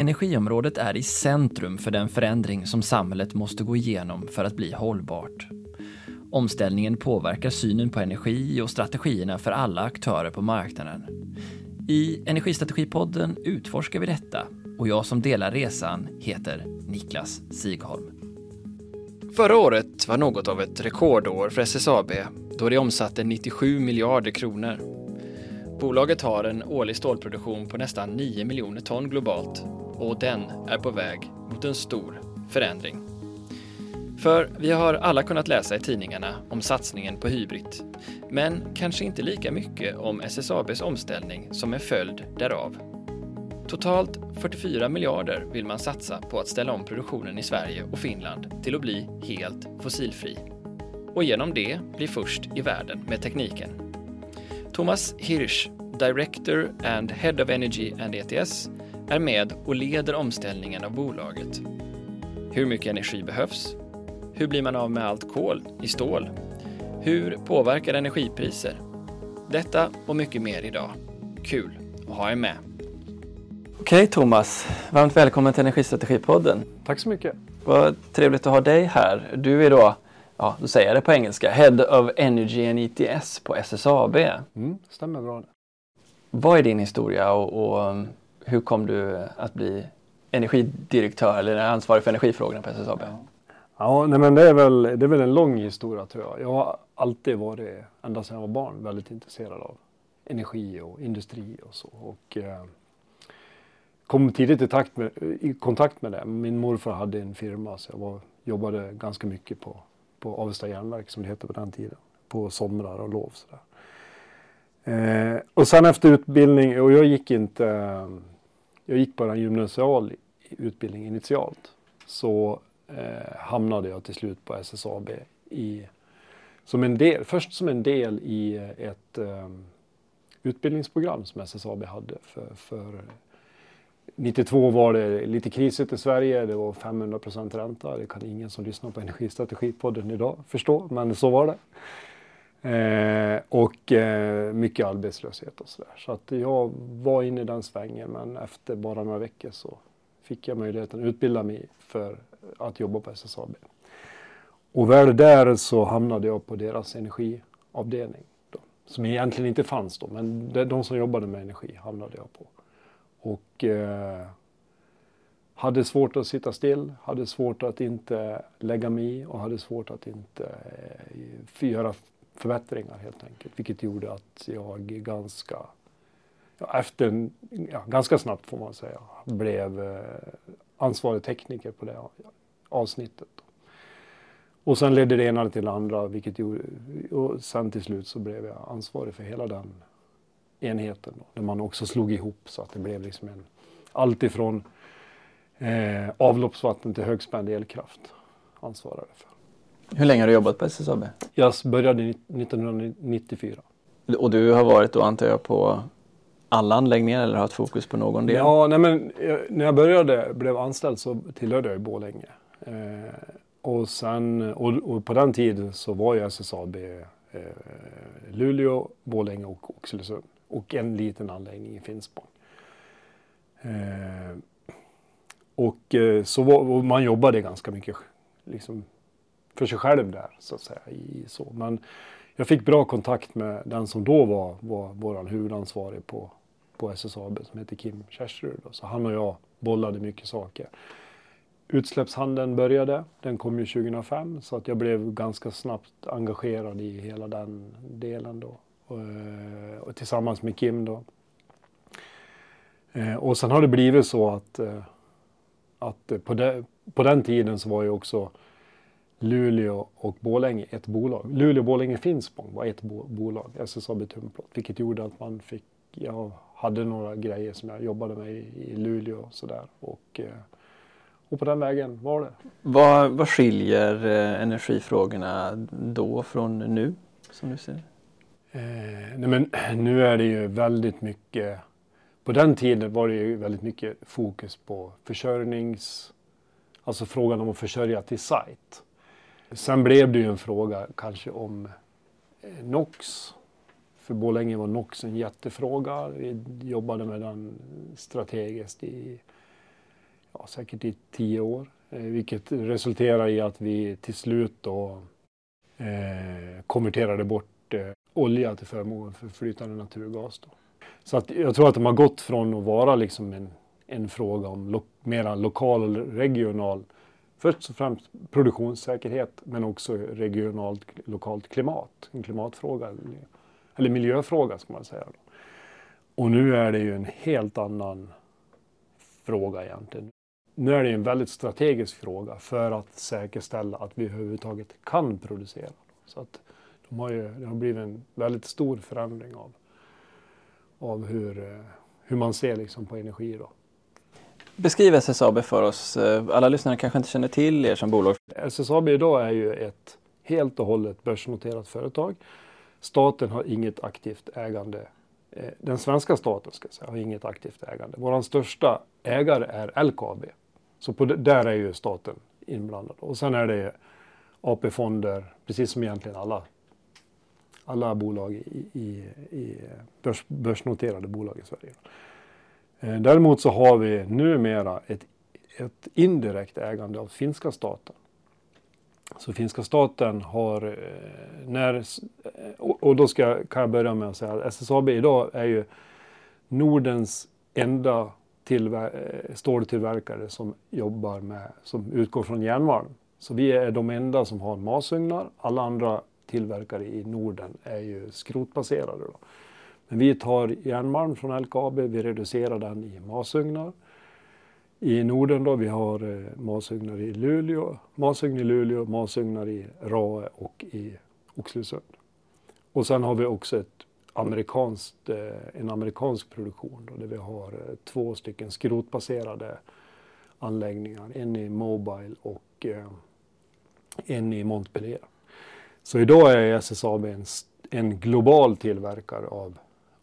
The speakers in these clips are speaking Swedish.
Energiområdet är i centrum för den förändring som samhället måste gå igenom för att bli hållbart. Omställningen påverkar synen på energi och strategierna för alla aktörer på marknaden. I Energistrategipodden utforskar vi detta och jag som delar resan heter Niklas Sigholm. Förra året var något av ett rekordår för SSAB då det omsatte 97 miljarder kronor. Bolaget har en årlig stålproduktion på nästan 9 miljoner ton globalt och den är på väg mot en stor förändring. För vi har alla kunnat läsa i tidningarna om satsningen på Hybrid, men kanske inte lika mycket om SSABs omställning som en följd därav. Totalt 44 miljarder vill man satsa på att ställa om produktionen i Sverige och Finland till att bli helt fossilfri. Och genom det bli först i världen med tekniken. Thomas Hirsch, Director and Head of Energy and ETS, är med och leder omställningen av bolaget. Hur mycket energi behövs? Hur blir man av med allt kol i stål? Hur påverkar energipriser? Detta och mycket mer idag. Kul att ha er med! Okej Thomas, varmt välkommen till Energistrategipodden. Tack så mycket. Vad trevligt att ha dig här. Du är då, ja då säger jag det på engelska, Head of Energy and ETS på SSAB. Mm, stämmer bra. Vad är din historia och, och hur kom du att bli energidirektör eller ansvarig för energifrågorna på SSAB? Ja. Ja, nej men det är, väl, det är väl en lång historia tror jag. Jag har alltid varit, ända sedan jag var barn, väldigt intresserad av energi och industri och så. Och, eh, kom tidigt i, takt med, i kontakt med det. Min morfar hade en firma så jag var, jobbade ganska mycket på, på Avesta järnverk som det hette på den tiden. På somrar och lov. Sådär. Eh, och sen efter utbildning, och jag gick inte, jag gick bara en gymnasial utbildning initialt. Så eh, hamnade jag till slut på SSAB i, som en del, först som en del i eh, ett eh, utbildningsprogram som SSAB hade för, för eh, 92 var det lite krisigt i Sverige. Det var 500 procent ränta. Det kan ingen som lyssnar på Energistrategipodden idag förstå, men så var det. Eh, och eh, mycket arbetslöshet och sådär. Så att jag var inne i den svängen, men efter bara några veckor så fick jag möjligheten att utbilda mig för att jobba på SSAB. Och väl där så hamnade jag på deras energiavdelning. Då, som egentligen inte fanns då, men de som jobbade med energi hamnade jag på. Och eh, hade svårt att sitta still, hade svårt att inte lägga mig i och hade svårt att inte eh, göra förbättringar helt enkelt. Vilket gjorde att jag ganska, ja, efter, ja, ganska snabbt får man säga, blev eh, ansvarig tekniker på det avsnittet. Och sen ledde det ena till det andra, vilket gjorde, och sen till slut så blev jag ansvarig för hela den enheten. Då, där man också slog ihop så att det blev liksom en, allt ifrån eh, avloppsvatten till högspänd elkraft ansvarade för. Hur länge har du jobbat på SSAB? Jag började 1994. Och du har varit då antar jag på alla anläggningar eller haft fokus på någon del? Ja, nej men när jag började, blev anställd så tillhörde jag Borlänge. Eh, och, sen, och, och, på den tiden så var ju SSAB eh, Luleå, Borlänge och Oxelösund. Och en liten anläggning i Finspång. Eh, och eh, så var, och man jobbade ganska mycket liksom, för sig själv där så att säga. I, så. Men jag fick bra kontakt med den som då var, var vår huvudansvarig på, på SSAB som heter Kim Kärserud. Så han och jag bollade mycket saker. Utsläppshandeln började, den kom ju 2005 så att jag blev ganska snabbt engagerad i hela den delen då. Och, och tillsammans med Kim då. Eh, och sen har det blivit så att, eh, att på, de, på den tiden så var ju också Luleå och Borlänge ett bolag. Luleå, Borlänge, Finspång var ett bo bolag, SSAB Tunnplåt, vilket gjorde att man fick, jag hade några grejer som jag jobbade med i, i Luleå och sådär. Och, och på den vägen var det. Vad, vad skiljer energifrågorna då från nu, som du ser Eh, nej men nu är det ju väldigt mycket, på den tiden var det ju väldigt mycket fokus på försörjnings, alltså frågan om att försörja till sajt. Sen blev det ju en fråga kanske om eh, NOx. För Borlänge var NOx en jättefråga. Vi jobbade med den strategiskt i ja, säkert i tio år. Eh, vilket resulterade i att vi till slut då eh, konverterade bort eh, olja till förmån för flytande naturgas. Då. Så att jag tror att de har gått från att vara liksom en, en fråga om lo, mera lokal och regional, först och främst produktionssäkerhet men också regionalt lokalt klimat, en klimatfråga eller miljöfråga ska man säga. Och nu är det ju en helt annan fråga egentligen. Nu är det en väldigt strategisk fråga för att säkerställa att vi överhuvudtaget kan producera. Så att de har ju, det har blivit en väldigt stor förändring av, av hur, eh, hur man ser liksom på energi. Då. Beskriv SSAB för oss. Eh, alla lyssnare kanske inte känner till er som bolag. SSAB idag är ju ett helt och hållet börsnoterat företag. Staten har inget aktivt ägande eh, den svenska staten ska säga, har inget aktivt ägande. Vår största ägare är LKAB. Så på, där är ju staten inblandad. Och sen är det AP-fonder, precis som egentligen alla, alla bolag i, i, i börs, börsnoterade bolag i Sverige. Eh, däremot så har vi numera ett, ett indirekt ägande av finska staten. Så finska staten har, eh, när, eh, och då ska, kan jag börja med att säga att SSAB idag är ju Nordens enda tillver- ståltillverkare som jobbar med, som utgår från järnmalm. Så vi är de enda som har masugnar. Alla andra tillverkare i Norden är ju skrotbaserade. Då. Men vi tar järnmalm från LKAB, vi reducerar den i masugnar i Norden då. Vi har eh, masugnar i Luleå, masugn i Luleå, masugnar i Rae och i Oxelösund. Och sen har vi också ett amerikanskt, eh, en amerikansk produktion då, där vi har eh, två stycken skrotbaserade anläggningar. En i Mobile och en i Montpellier. Så idag är SSAB en, en global tillverkare av,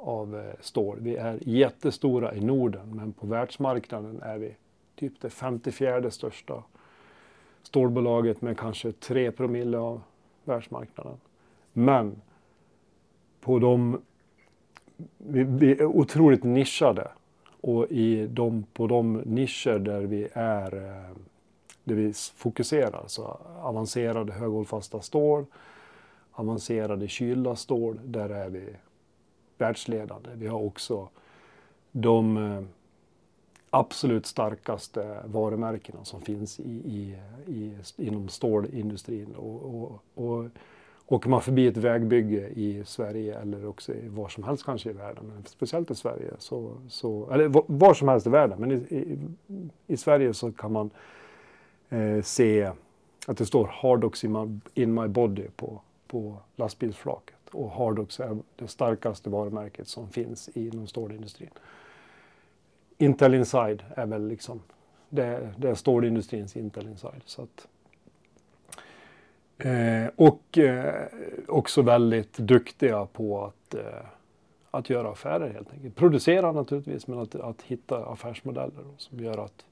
av eh, stål. Vi är jättestora i Norden men på världsmarknaden är vi typ det 54 största stålbolaget med kanske 3 promille av världsmarknaden. Men på de, vi, vi, är otroligt nischade och i de, på de nischer där vi är eh, där vi fokuserar, så avancerade höghållfasta stål, avancerade kylda stål, där är vi världsledande. Vi har också de eh, absolut starkaste varumärkena som finns i, i, i inom stålindustrin. Och, och, och åker man förbi ett vägbygge i Sverige eller också var som helst kanske i världen, men speciellt i Sverige, så, så, eller var som helst i världen, men i, i, i Sverige så kan man eh, se att det står Hardox in my, in my body på, på lastbilsflaket. Och Hardox är det starkaste varumärket som finns inom stålindustrin. Intel Inside är väl liksom, det, det är stålindustrins Intel Inside. Så att, eh, och eh, också väldigt duktiga på att, eh, att göra affärer helt enkelt. Producera naturligtvis, men att, att hitta affärsmodeller som gör att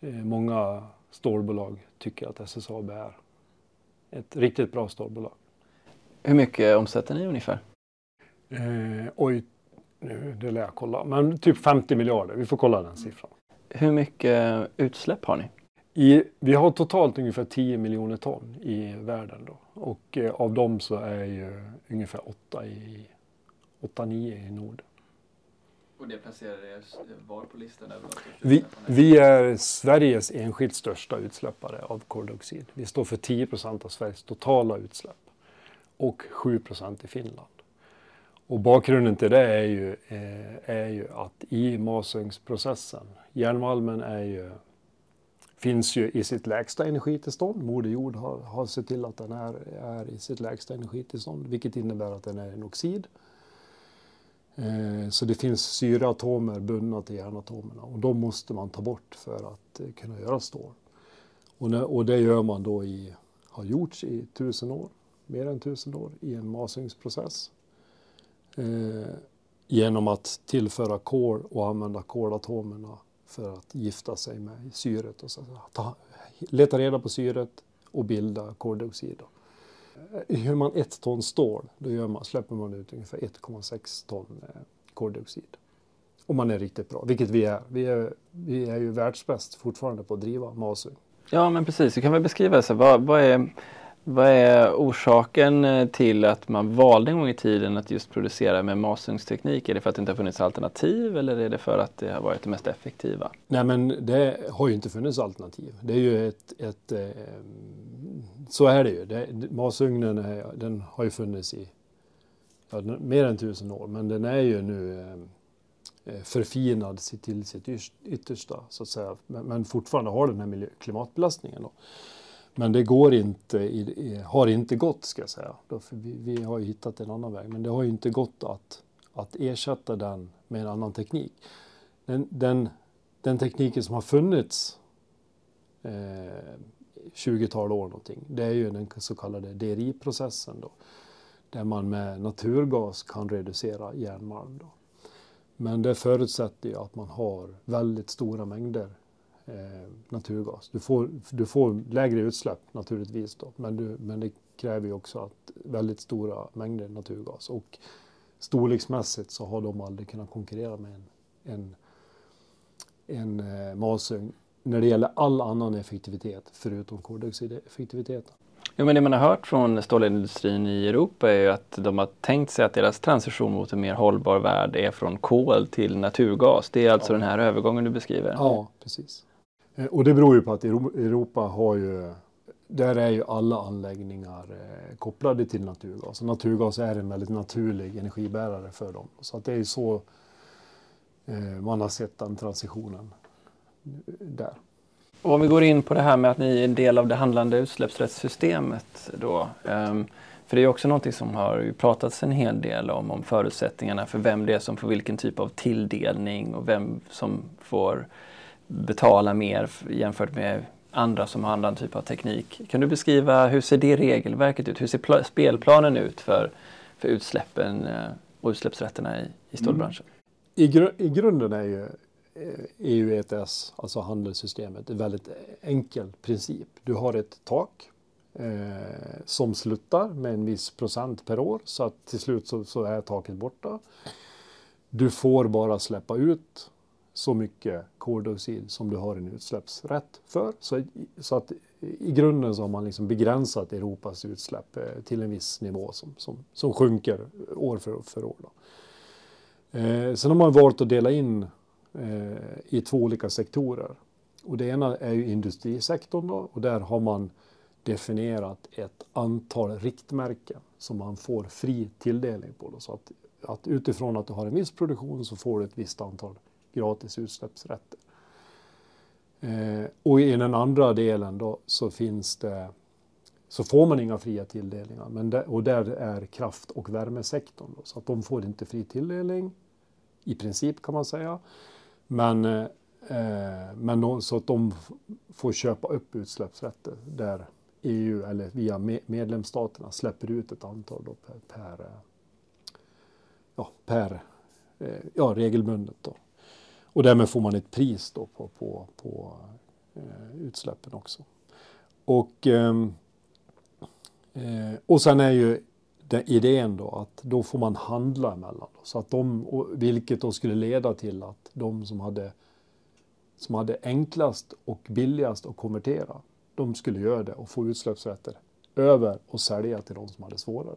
eh, många stålbolag tycker att SSAB är ett riktigt bra stålbolag. Hur mycket omsätter ni ungefär? Eh, oj, nu, det lär jag kolla, men typ 50 miljarder. Vi får kolla den siffran. Hur mycket utsläpp har ni? I, vi har totalt ungefär 10 miljoner ton i världen då. och eh, av dem så är ju ungefär 8 i 8-9 i Norden. Och det placerar er var på listan? Vi, vi är Sveriges enskilt största utsläppare av koldioxid. Vi står för 10 procent av Sveriges totala utsläpp och 7 i Finland. Och bakgrunden till det är ju, eh, är ju att i masugnsprocessen, järnmalmen är ju, finns ju i sitt lägsta energitillstånd. Moder Jord har, har sett till att den är, är i sitt lägsta energitillstånd, vilket innebär att den är en oxid. Eh, så det finns syreatomer bundna till järnatomerna och de måste man ta bort för att eh, kunna göra stål. Och, och det gör man då i, har gjorts i tusen år, mer än tusen år, i en masugnsprocess eh, genom att tillföra kol och använda kolatomerna för att gifta sig med syret. Och så, ta, leta reda på syret och bilda koldioxid. Eh, hur man ett ton stål, då gör man, släpper man ut ungefär 1,6 ton eh, koldioxid. Om man är riktigt bra, vilket vi är. Vi är, vi är ju världsbäst fortfarande på att driva masugn. Ja men precis, du kan väl beskriva så, vad, vad, är, vad är orsaken eh, till att man valde en gång i tiden att just producera med masugnsteknik? Är det för att det inte har funnits alternativ eller är det för att det har varit det mest effektiva? Nej men det har ju inte funnits alternativ. Det är ju ett, ett eh, så är det ju. Det, masugnen är, den har ju funnits i ja, mer än tusen år men den är ju nu eh, eh förfinad till sitt yttersta så att säga. Men fortfarande har den här miljö, klimatbelastningen. Då. Men det går inte, har inte gått ska jag säga. För vi, vi, har ju hittat en annan väg. Men det har ju inte gått att, att ersätta den med en annan teknik. Den, den, den tekniken som har funnits eh, 20-tal år någonting, det är ju den så kallade DRI-processen då. Där man med naturgas kan reducera järnmalm. Då. Men det förutsätter ju att man har väldigt stora mängder eh, naturgas. Du får, du får lägre utsläpp naturligtvis då, men, du, men det kräver ju också att väldigt stora mängder naturgas. Och storleksmässigt så har de aldrig kunnat konkurrera med en, en, en eh, masugn när det gäller all annan effektivitet förutom koldioxideffektiviteten. Jo, men det man har hört från stålindustrin i Europa är ju att de har tänkt sig att deras transition mot en mer hållbar värld är från kol till naturgas. Det är alltså ja. den här övergången du beskriver? Ja, precis. Eh, och det beror ju på att Europa har ju, där är ju alla anläggningar eh, kopplade till naturgas. Och naturgas är en väldigt naturlig energibärare för dem. Så att det är så eh, man har sett den transitionen där. Och om vi går in på det här med att ni är en del av det handlande utsläppsrättssystemet då. Ehm, för det är också någonting som har pratats en hel del om, om förutsättningarna för vem det är som får vilken typ av tilldelning och vem som får betala mer jämfört med andra som har annan typ av teknik. Kan du beskriva hur ser det regelverket ut? Hur ser spelplanen ut för, för utsläppen eh, och utsläppsrätterna i, i stålbranschen? Mm. I, gru I grunden är ju EU eh, e ETS, alltså handelssystemet, en väldigt enkel princip. Du har ett tak eh, som sluttar med en viss procent per år så att till slut så, så, är taket borta. Du får bara släppa ut så mycket koldioxid som du har en utsläppsrätt för. Så, så att i grunden så har man liksom begränsat Europas utsläpp eh, till en viss nivå som, som, som sjunker år för, för år. Då. Eh, sen har man valt att dela in Eh, i två olika sektorer. Och det ena är ju industrisektorn då, och där har man definierat ett antal riktmärken som man får fri tilldelning på. Då. Så att, att utifrån att du har en viss produktion så får du ett visst antal gratis utsläppsrätter. Eh, och i den andra delen då så finns det så får man inga fria tilldelningar. Men där, och där är kraft och värmesektorn. Då, så att de får inte fri tilldelning i princip kan man säga. Men, eh, eh men så att de får köpa upp utsläppsrätter där EU eller via medlemsstaterna släpper ut ett antal då per, per, eh, ja, per eh, ja, regelbundet. Då. Och därmed får man ett pris då på, på, på eh, utsläppen också. Och, ehm, eh, och sen är ju idén då att då får man handla emellan. Då, så att de, vilket då skulle leda till att de som hade, som hade enklast och billigast att konvertera, de skulle göra det och få utsläppsrätter över och sälja till de som hade svårare.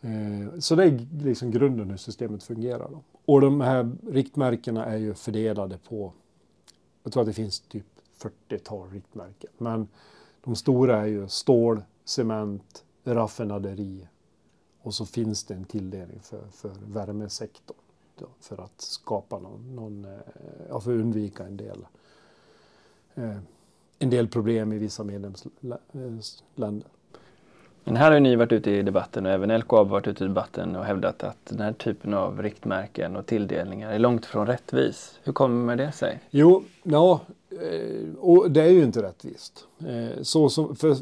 Eh, så det är liksom grunden hur systemet fungerar. Och de här riktmärkena är ju fördelade på, jag tror att det finns typ 40-tal riktmärken. Men de stora är ju stål, cement, raffinaderi och så finns det en tilldelning för, för värmesektorn då, för att skapa någon, någon eh, ja, för att undvika en del eh, en del problem i vissa medlemsländer. Eh, men här har ni varit ute i debatten och även LKAB varit ute i debatten och hävdat att den här typen av riktmärken och tilldelningar är långt ifrån rättvis. Hur kommer det sig? Jo, ja, eh, och det är ju inte rättvist. Eh, så som, för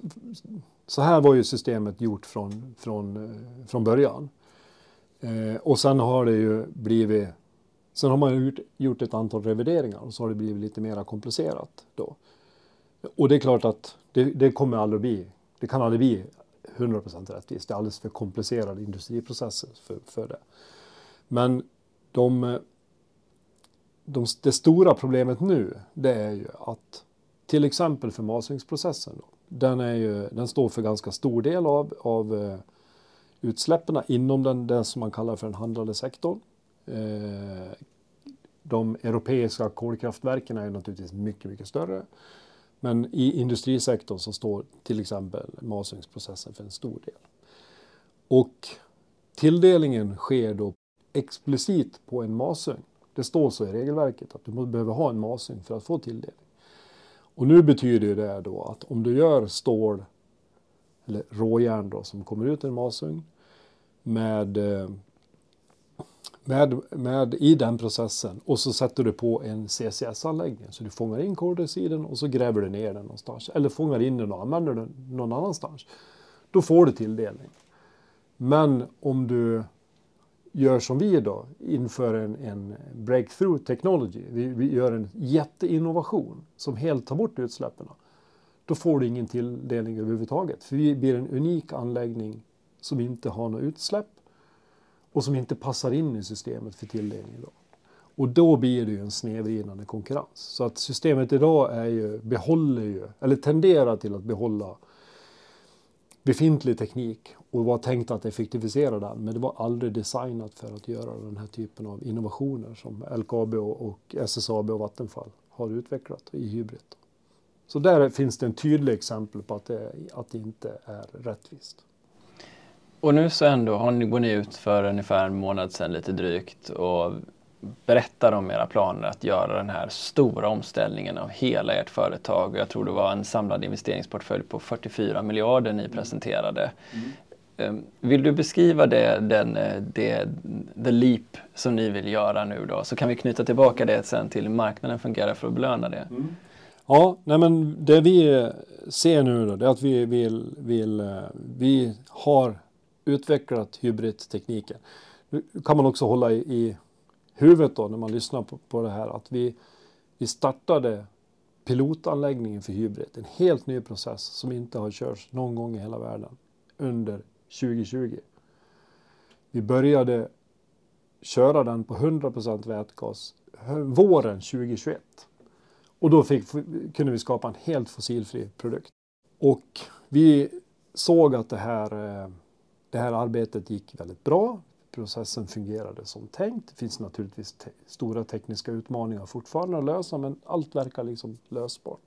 så här var ju systemet gjort från, från, eh, från början. Och sen har det ju blivit, sen har man gjort, gjort ett antal revideringar och så har det blivit lite mer komplicerat då. Och det är klart att det, det kommer aldrig bli, det kan aldrig bli 100% rättvist. Det är alldeles för komplicerade industriprocesser för, för det. Men de, de, det stora problemet nu, det är ju att till exempel förmasningsprocessen då, den, är ju, den står för ganska stor del av, av eh, utsläppen inom den, den som man kallar för den handlade sektorn. Eh, de europeiska kolkraftverken är naturligtvis mycket, mycket större. Men i industrisektorn så står till exempel masugnsprocessen för en stor del. Och tilldelningen sker då explicit på en masugn. Det står så i regelverket att du behöver ha en masugn för att få tilldelning. Och nu betyder det då att om du gör stål eller råjärn då, som kommer ut i en masugn med, eh, med, med i den processen och så sätter du på en CCS-anläggning så du fångar in koldioxiden och så gräver du ner den någonstans eller fångar in den och använder den någon annanstans. Då får du tilldelning. Men om du gör som vi då, inför en, en breakthrough technology, vi, vi, gör en jätteinnovation som helt tar bort utsläppen. Då får du ingen tilldelning överhuvudtaget. För vi blir en unik anläggning som inte har några utsläpp och som inte passar in i systemet för tilldelning. Då. Och då blir det ju en snedvridande konkurrens. Så att systemet idag är ju, behåller ju, eller tenderar till att behålla befintlig teknik och var tänkt att effektivisera den. Men det var aldrig designat för att göra den här typen av innovationer som LKAB och SSAB och Vattenfall har utvecklat i Hybrid. Så där finns det en tydlig exempel på att det, att det inte är rättvist. Och nu så ändå har ni, går ni ut för ungefär en månad sedan lite drygt och berättar om era planer att göra den här stora omställningen av hela ert företag. Jag tror det var en samlad investeringsportfölj på 44 miljarder ni presenterade. Mm. Ehm, vill du beskriva det, den, det, the leap som ni vill göra nu då? Så kan vi knyta tillbaka det sen till hur marknaden fungerar för att belöna det. Mm. Ja, nej men det vi ser nu då, det är att vi, vill, vill, eh, vi har utvecklat hybridtekniken. Nu kan man också hålla i, i huvudet då när man lyssnar på, på det här att vi, vi startade pilotanläggningen för hybrid, en helt ny process som inte har körts någon gång i hela världen under 2020. Vi började köra den på 100% vätgas våren 2021. Och då fick, kunde vi skapa en helt fossilfri produkt. Och vi såg att det här, eh, det här arbetet gick väldigt bra processen fungerade som tänkt. Det finns naturligtvis te stora tekniska utmaningar fortfarande att lösa men allt verkar liksom lösbart.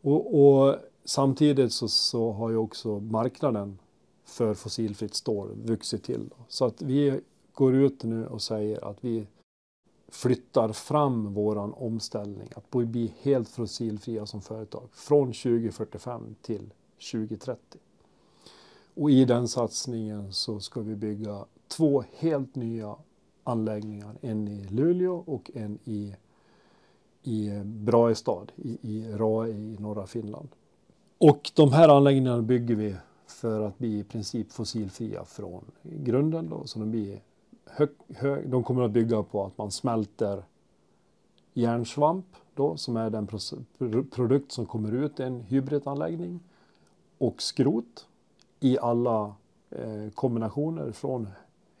Och, och samtidigt så, så, har ju också marknaden för fossilfritt stål vuxit till. Så att vi går ut nu och säger att vi flyttar fram våran omställning att bli helt fossilfria som företag från 2045 till 2030. Och i den satsningen så ska vi bygga två helt nya anläggningar. En i Luleå och en i, i Braestad i, i Rae i norra Finland. Och de här anläggningarna bygger vi för att bli i princip fossilfria från grunden. Då, så de, blir hög, hög, de kommer att bygga på att man smälter järnsvamp då, som är den produkt som kommer ut i en hybridanläggning och skrot i alla eh, kombinationer från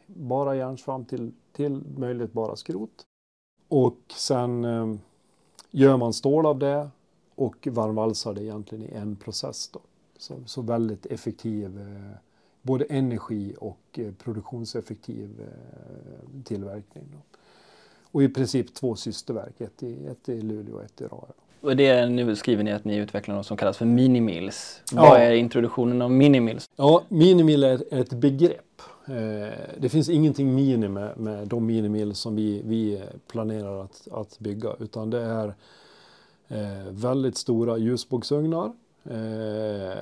bara järnsvamp till, till möjligt bara skrot. Och sen eh, gör man stål av det och varmvalsar det egentligen i en process. Då. Så, så väldigt effektiv, eh, både energi och eh, produktionseffektiv eh, tillverkning. Då. Och i princip två systerverk, ett i, ett i Luleå och ett i Rara. Och det är nu skriver ni att ni utvecklar något som kallas för minimills. Ja. Vad är introduktionen av minimills? Ja, minimill är ett begrepp Eh, det finns ingenting mini med, de minimil som vi, vi planerar att, att bygga utan det är eh, väldigt stora ljusbågsugnar. Eh,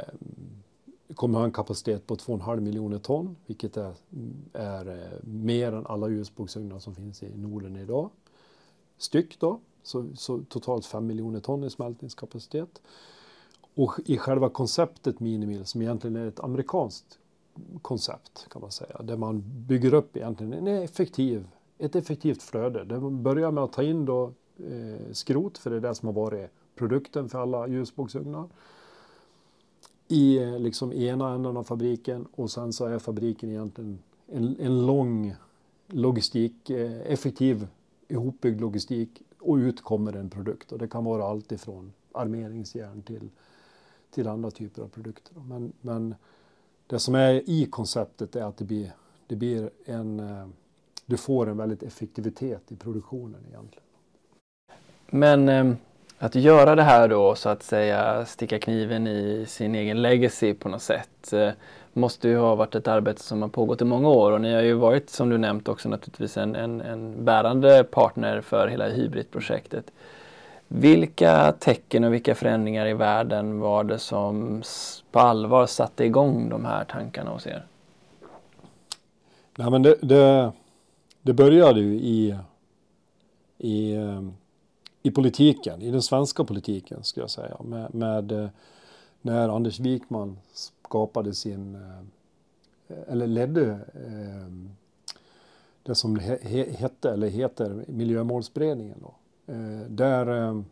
kommer ha en kapacitet på 2,5 miljoner ton vilket är, är mer än alla ljusbågsugnar som finns i Norden idag. Styck då, så, så totalt 5 miljoner ton i smältningskapacitet. Och i själva konceptet Minimil som egentligen är ett amerikanskt koncept kan man säga. Där man bygger upp egentligen en effektiv, ett effektivt flöde. Där man börjar med att ta in då, eh, skrot, för det är det som har varit produkten för alla ljusbågsugnar. I eh, liksom ena änden av fabriken och sen så är fabriken egentligen en, en lång logistik, eh, effektiv ihopbyggd logistik och ut kommer en produkt. Och det kan vara allt ifrån armeringsjärn till, till andra typer av produkter. Men, men det som är i konceptet är att det blir, det blir en, eh, du får en väldigt effektivitet i produktionen egentligen. Men eh, att göra det här då så att säga sticka kniven i sin egen legacy på något sätt eh, måste ju ha varit ett arbete som har pågått i många år och ni har ju varit som du nämnt också naturligtvis en, en, en bärande partner för hela hybridprojektet. Vilka tecken och vilka förändringar i världen var det som på allvar satte igång de här tankarna hos er? Nej, men det, det, det började ju i, i, ehm, i politiken, i den svenska politiken skulle jag säga. Med, med eh, när Anders Wikman skapade sin, eh, eller ledde eh, det som hette, eller heter, Miljömålsberedningen. Då. Eh, där,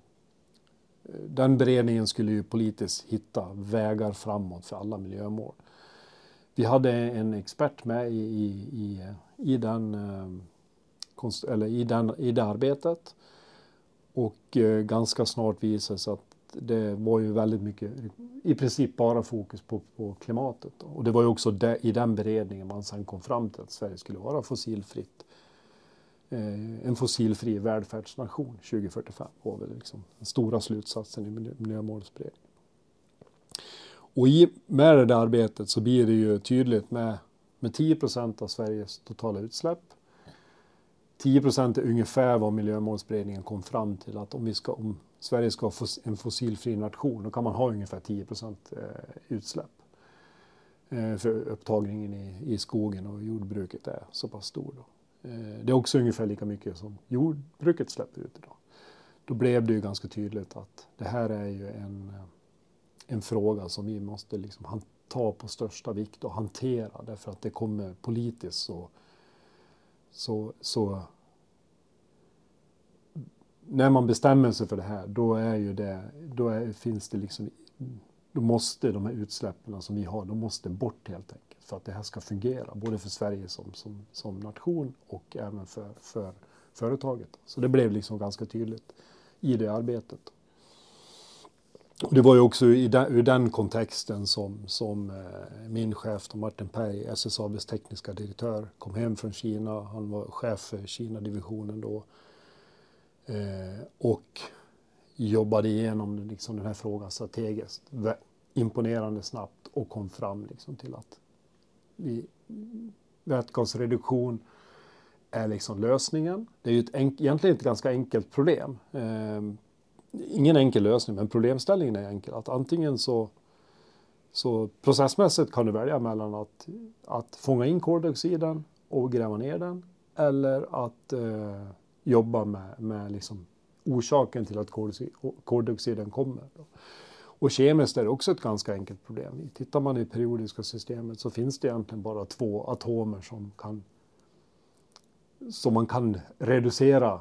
den beredningen skulle ju politiskt hitta vägar framåt för alla miljömål. Vi hade en expert med i, i, i, den, eller i, den, i det arbetet. Och ganska snart visade det sig att det var ju väldigt mycket, i princip bara fokus på, på klimatet. Då. Och det var ju också de, i den beredningen man sen kom fram till att Sverige skulle vara fossilfritt. Eh, en fossilfri välfärdsnation 2045 var väl liksom den stora slutsatsen i miljö, miljömålsberedningen. Och i, med det där arbetet så blir det ju tydligt med, med 10 procent av Sveriges totala utsläpp 10 procent är ungefär vad miljömålsberedningen kom fram till att om, vi ska, om Sverige ska vara en fossilfri nation då kan man ha ungefär 10 procent eh, utsläpp. Eh, för upptagningen i, i skogen och jordbruket är så pass stor. Då. Eh, det är också ungefär lika mycket som jordbruket släpper ut idag. Då blev det ju ganska tydligt att det här är ju en, en fråga som vi måste liksom ta på största vikt och hantera därför att det kommer politiskt så så, så när man bestämmer sig för det här, då är ju det, då är, finns det liksom, då måste de här utsläppen som vi har, de måste bort helt enkelt för att det här ska fungera, både för Sverige som, som, som nation och även för, för företaget. Så det blev liksom ganska tydligt i det arbetet. Och det var ju också i den, ur den kontexten som, som eh, min chef Martin Pei, SSABs tekniska direktör, kom hem från Kina. Han var chef för Kina-divisionen då. Eh, och jobbade igenom liksom, den här frågan strategiskt. Imponerande snabbt och kom fram liksom, till att vi, vätgasreduktion är liksom lösningen. Det är ju ett egentligen ett ganska enkelt problem. Eh, ingen enkel lösning, men problemställningen är enkel. Att antingen så, så processmässigt kan du välja mellan att, att fånga in koldioxiden och gräva ner den eller att eh, jobba med, med liksom orsaken till att koldioxiden kommer. Och kemiskt är det också ett ganska enkelt problem. Tittar man i periodiska systemet så finns det egentligen bara två atomer som, kan, som man kan reducera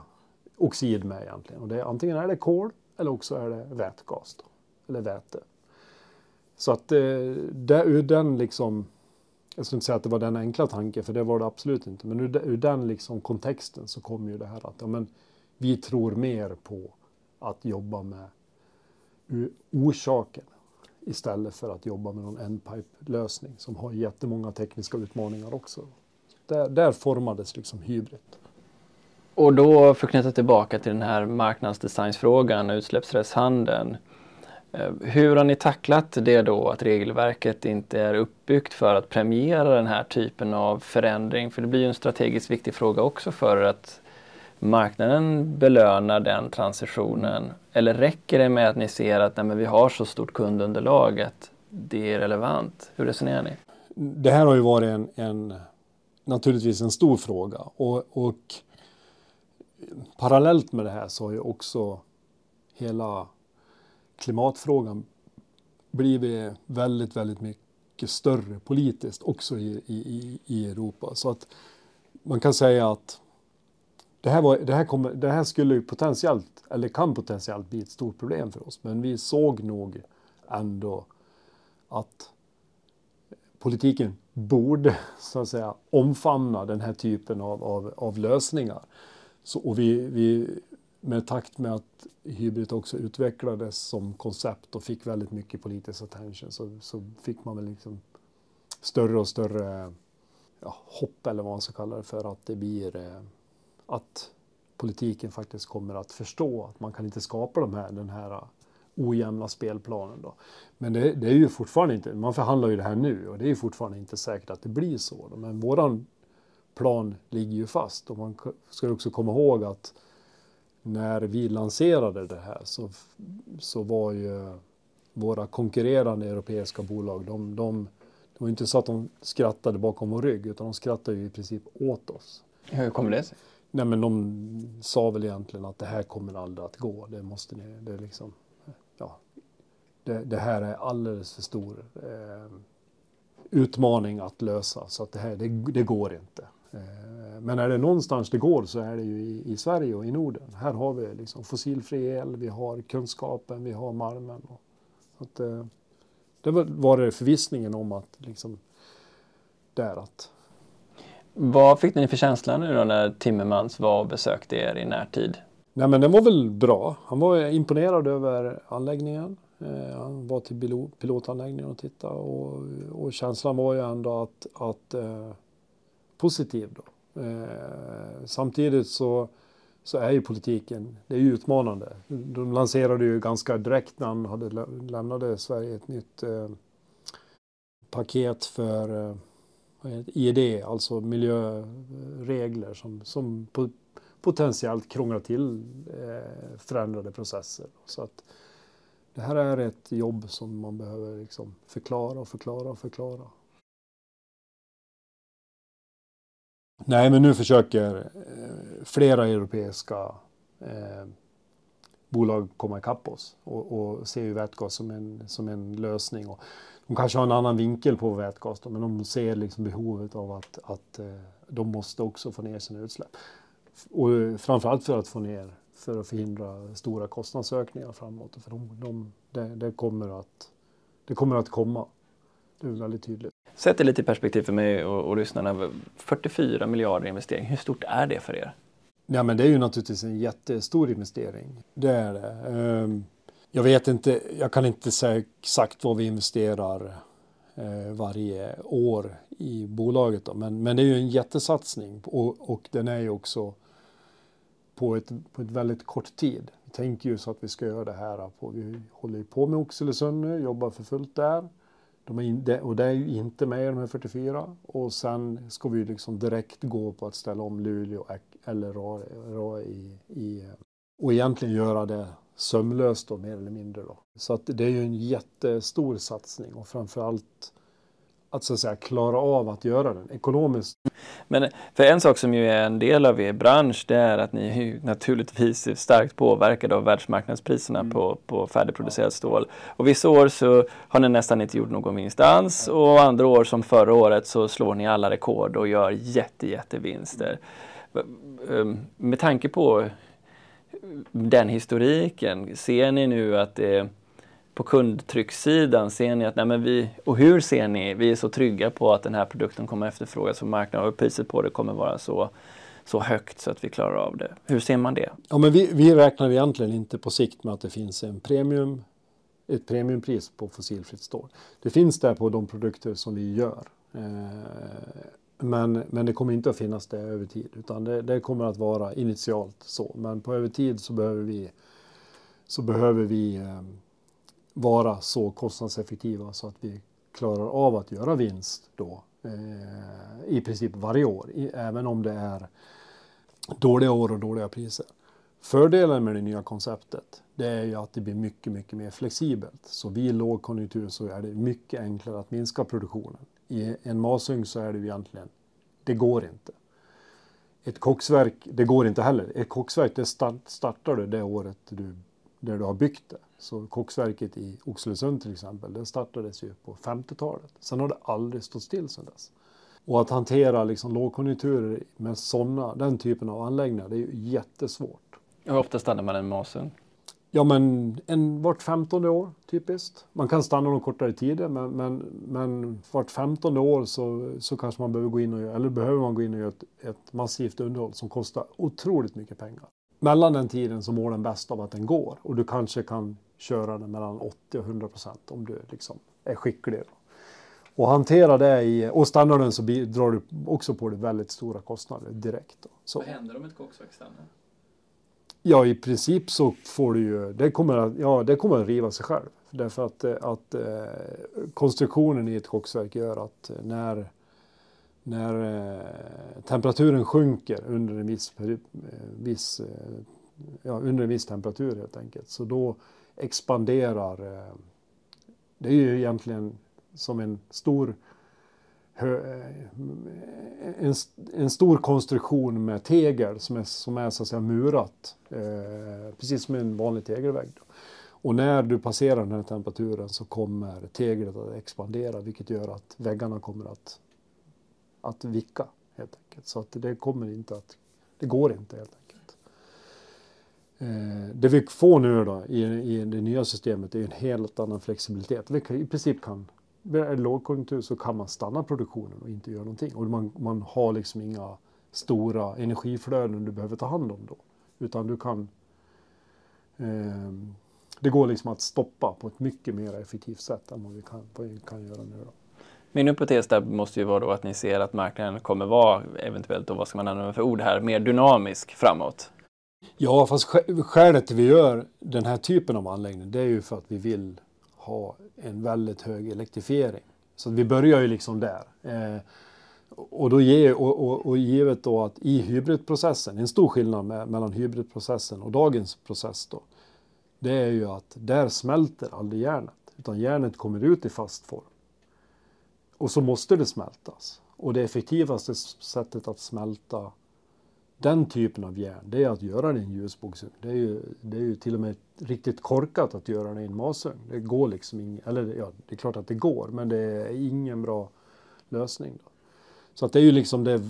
oxid med egentligen. Och det är, antingen är det kol eller också är det vätgas. Då, eller väte. Så att eh, det, ur den liksom, jag skulle inte säga att det var den enkla tanken, för det var det absolut inte. Men ur, ur den liksom kontexten så kom ju det här att ja, men, vi tror mer på att jobba med orsaken istället för att jobba med någon endpipe-lösning som har jättemånga tekniska utmaningar också. Där, där formades liksom hybrid. Och då förknippat tillbaka till den här marknadsdesignsfrågan, utsläppsrättshandeln. Eh, hur har ni tacklat det då att regelverket inte är uppbyggt för att premiera den här typen av förändring? För det blir ju en strategiskt viktig fråga också för att marknaden belönar den transitionen. Eller räcker det med att ni ser att nej, vi har så stort kundunderlag att det är relevant? Hur resonerar ni? Det här har ju varit en, en naturligtvis en stor fråga och, och parallellt med det här så har ju också hela klimatfrågan blivit väldigt, väldigt mycket större politiskt också i, i, i Europa. Så att man kan säga att det här, var, det, här kommer, det här skulle potentiellt, eller kan potentiellt bli ett stort problem för oss. Men vi såg nog ändå att politiken borde så att säga omfamna den här typen av, av, av lösningar så, och vi, vi, med takt med att hybrid också utvecklades som koncept och fick väldigt mycket politisk attention så, så fick man väl liksom större och större ja, hopp eller vad man ska kalla det för att det blir eh, att politiken faktiskt kommer att förstå att man kan inte skapa de här, den här ojämna spelplanen. Då. Men det, det, är ju fortfarande inte, man förhandlar ju det här nu och det är ju fortfarande inte säkert att det blir så. Då. Men våran plan ligger ju fast och man ska också komma ihåg att när vi lanserade det här så, så var ju våra konkurrerande europeiska bolag, de, de, det var inte så att de skrattade bakom vår rygg utan de skrattade ju i princip åt oss. Hur kommer det sig? Nej men de sa väl egentligen att det här kommer aldrig att gå. Det måste ni, det är liksom, ja. Det, det här är alldeles för stor eh, utmaning att lösa så att det här, det, det går inte. Eh, men är det någonstans det går så är det ju i, i, Sverige och i Norden. Här har vi liksom fossilfri el, vi har kunskapen, vi har malmen. Att, eh, det var det förvissningen om att liksom, där att vad fick ni för känsla nu då när Timmermans var och besökte er i närtid? Nej men den var väl bra. Han var imponerad över anläggningen. Eh, han var till pilotanläggningen och tittade och, och känslan var ju ändå att, att eh, positiv då. Eh, samtidigt så, så är ju politiken, det är ju utmanande. De lanserade ju ganska direkt när han hade lämnade Sverige ett nytt eh, paket för eh, IED, alltså miljöregler som, som potentiellt krånglar till eh, förändrade processer. Så att det här är ett jobb som man behöver liksom förklara och förklara och förklara. Nej, men nu försöker eh, flera europeiska eh, bolag komma ikapp oss och, och ser ju vätgas som en, som en lösning. Och de kanske har en annan vinkel på vätgas då, men de ser liksom behovet av att, att eh, de måste också få ner sina utsläpp. Och framförallt för att få ner, för att förhindra stora kostnadsökningar framåt. För de, de, det, det, kommer att, det kommer att komma. Det är väldigt tydligt. Sätt det lite i perspektiv för mig och, och lyssnarna. 44 miljarder i investering, hur stort är det för er? Ja, men det är ju naturligtvis en jättestor investering. Det är det. Ehm, jag vet inte, jag kan inte säga exakt vad vi investerar eh, varje år i bolaget. Då. Men, men det är ju en jättesatsning och, och den är ju också på ett, på ett väldigt kort tid. Vi tänker ju så att vi ska göra det här på, vi håller ju på med Oxelösund nu, jobbar för fullt där. De är in, och det är ju inte med i de här 44 och sen ska vi liksom direkt gå på att ställa om Luleå eller Ra, i, i, eh, och egentligen göra det sömlöst då, mer eller mindre. Då. Så att det är ju en jättestor satsning och framförallt att så att säga klara av att göra den ekonomiskt. Men för en sak som ju är en del av er bransch det är att ni naturligtvis är starkt påverkade av världsmarknadspriserna mm. på, på färdigproducerat stål. Och vissa år så har ni nästan inte gjort någon vinst alls och andra år som förra året så slår ni alla rekord och gör jätte, jättevinster. Ehm, med tanke på den historiken, ser ni nu att det på kundtryckssidan, ser ni att, nej men vi, och hur ser ni, vi är så trygga på att den här produkten kommer efterfrågas på marknaden och priset på det kommer vara så, så högt så att vi klarar av det. Hur ser man det? Ja, men vi, vi räknar egentligen inte på sikt med att det finns en premium, ett premiumpris på fossilfritt stål. Det finns där på de produkter som vi gör. Eh, men, men det kommer inte att finnas det över tid utan det, det, kommer att vara initialt så. Men på över tid så behöver vi, så behöver vi eh, vara så kostnadseffektiva så att vi klarar av att göra vinst då eh, i princip varje år, i, även om det är dåliga år och dåliga priser. Fördelen med det nya konceptet det är ju att det blir mycket, mycket mer flexibelt. Så vid lågkonjunktur så är det mycket enklare att minska produktionen. I en masugn så är det ju egentligen, det går inte. Ett koksverk, det går inte heller. Ett koksverk, det startar du det året du, där du har byggt det. Så koksverket i Oxelösund till exempel, det startades ju på 50-talet. Sen har det aldrig stått still sedan dess. Och att hantera liksom lågkonjunkturer med såna, den typen av anläggningar, det är ju jättesvårt. Hur ofta stannar man en masugn? Ja, men en, vart femtonde år typiskt. Man kan stanna någon kortare tider, men, men, men vart femtonde år så, så kanske man behöver gå in och göra, eller behöver man gå in och göra ett, ett massivt underhåll som kostar otroligt mycket pengar. Mellan den tiden så mår den bäst av att den går och du kanske kan köra den mellan 80 och 100 procent om du liksom är skicklig. Och hantera det i, och stannar den så drar du också på dig väldigt stora kostnader direkt. Då. Så. Vad händer om ett koksverk stannar? Ja, i princip så får du ju, det kommer att, ja, det kommer att riva sig själv. Därför att, eh, att eh, konstruktionen i ett koksverk gör att när, när eh, temperaturen sjunker under en viss, eh, viss, eh, ja, under en viss temperatur helt enkelt, så då expanderar, eh, det är ju egentligen som en stor eh, en, en stor konstruktion med tegel som är, som är så att säga murat. Eh, precis som en vanlig tegelvägg. Då. Och när du passerar den här temperaturen så kommer teglet att expandera vilket gör att väggarna kommer att, att vicka helt enkelt. Så att det kommer inte att, det går inte helt enkelt. Eh, det vi får nu då i, i det nya systemet är en helt annan flexibilitet. Vi i princip kan vid lågkonjunktur så kan man stanna produktionen och inte göra någonting. Och man, man har liksom inga stora energiflöden du behöver ta hand om då. Utan du kan... Eh, det går liksom att stoppa på ett mycket mer effektivt sätt än vad vi kan, vad vi kan göra nu. Då. Min hypotes där måste ju vara då att ni ser att marknaden kommer vara eventuellt, då, vad ska man använda för ord här, mer dynamisk framåt. Ja, fast skälet till att vi gör den här typen av anläggning, det är ju för att vi vill ha en väldigt hög elektrifiering. Så vi börjar ju liksom där. Eh, och, då ge, och, och, och givet då att i hybridprocessen, en stor skillnad med, mellan hybridprocessen och dagens process då, det är ju att där smälter aldrig järnet, utan järnet kommer ut i fast form. Och så måste det smältas. Och det effektivaste sättet att smälta den typen av järn, det är att göra det i en ljusbågsugn. Det är ju, det är ju till och med riktigt korkat att göra det i en masugn. Det går liksom inget, eller ja, det är klart att det går, men det är ingen bra lösning. Då. Så att det är ju liksom det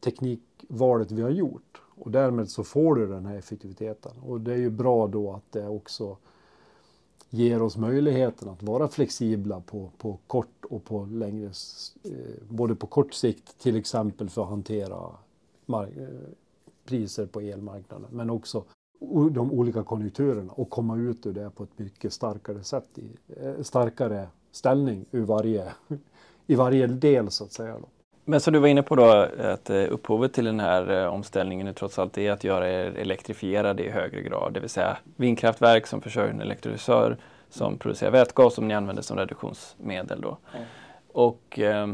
teknikvalet vi har gjort och därmed så får du den här effektiviteten. Och det är ju bra då att det också ger oss möjligheten att vara flexibla på, på kort och på längre, eh, både på kort sikt till exempel för att hantera eh, priser på elmarknaden, men också de olika konjunkturerna och komma ut ur det på ett mycket starkare sätt, i, eh, starkare ställning ur varje, i varje del så att säga. Men så du var inne på då att eh, upphovet till den här eh, omställningen är trots allt är att göra er elektrifierade i högre grad, det vill säga vindkraftverk som försörjer en elektrolysör som producerar vätgas som ni använder som reduktionsmedel. Då. Mm. Och eh,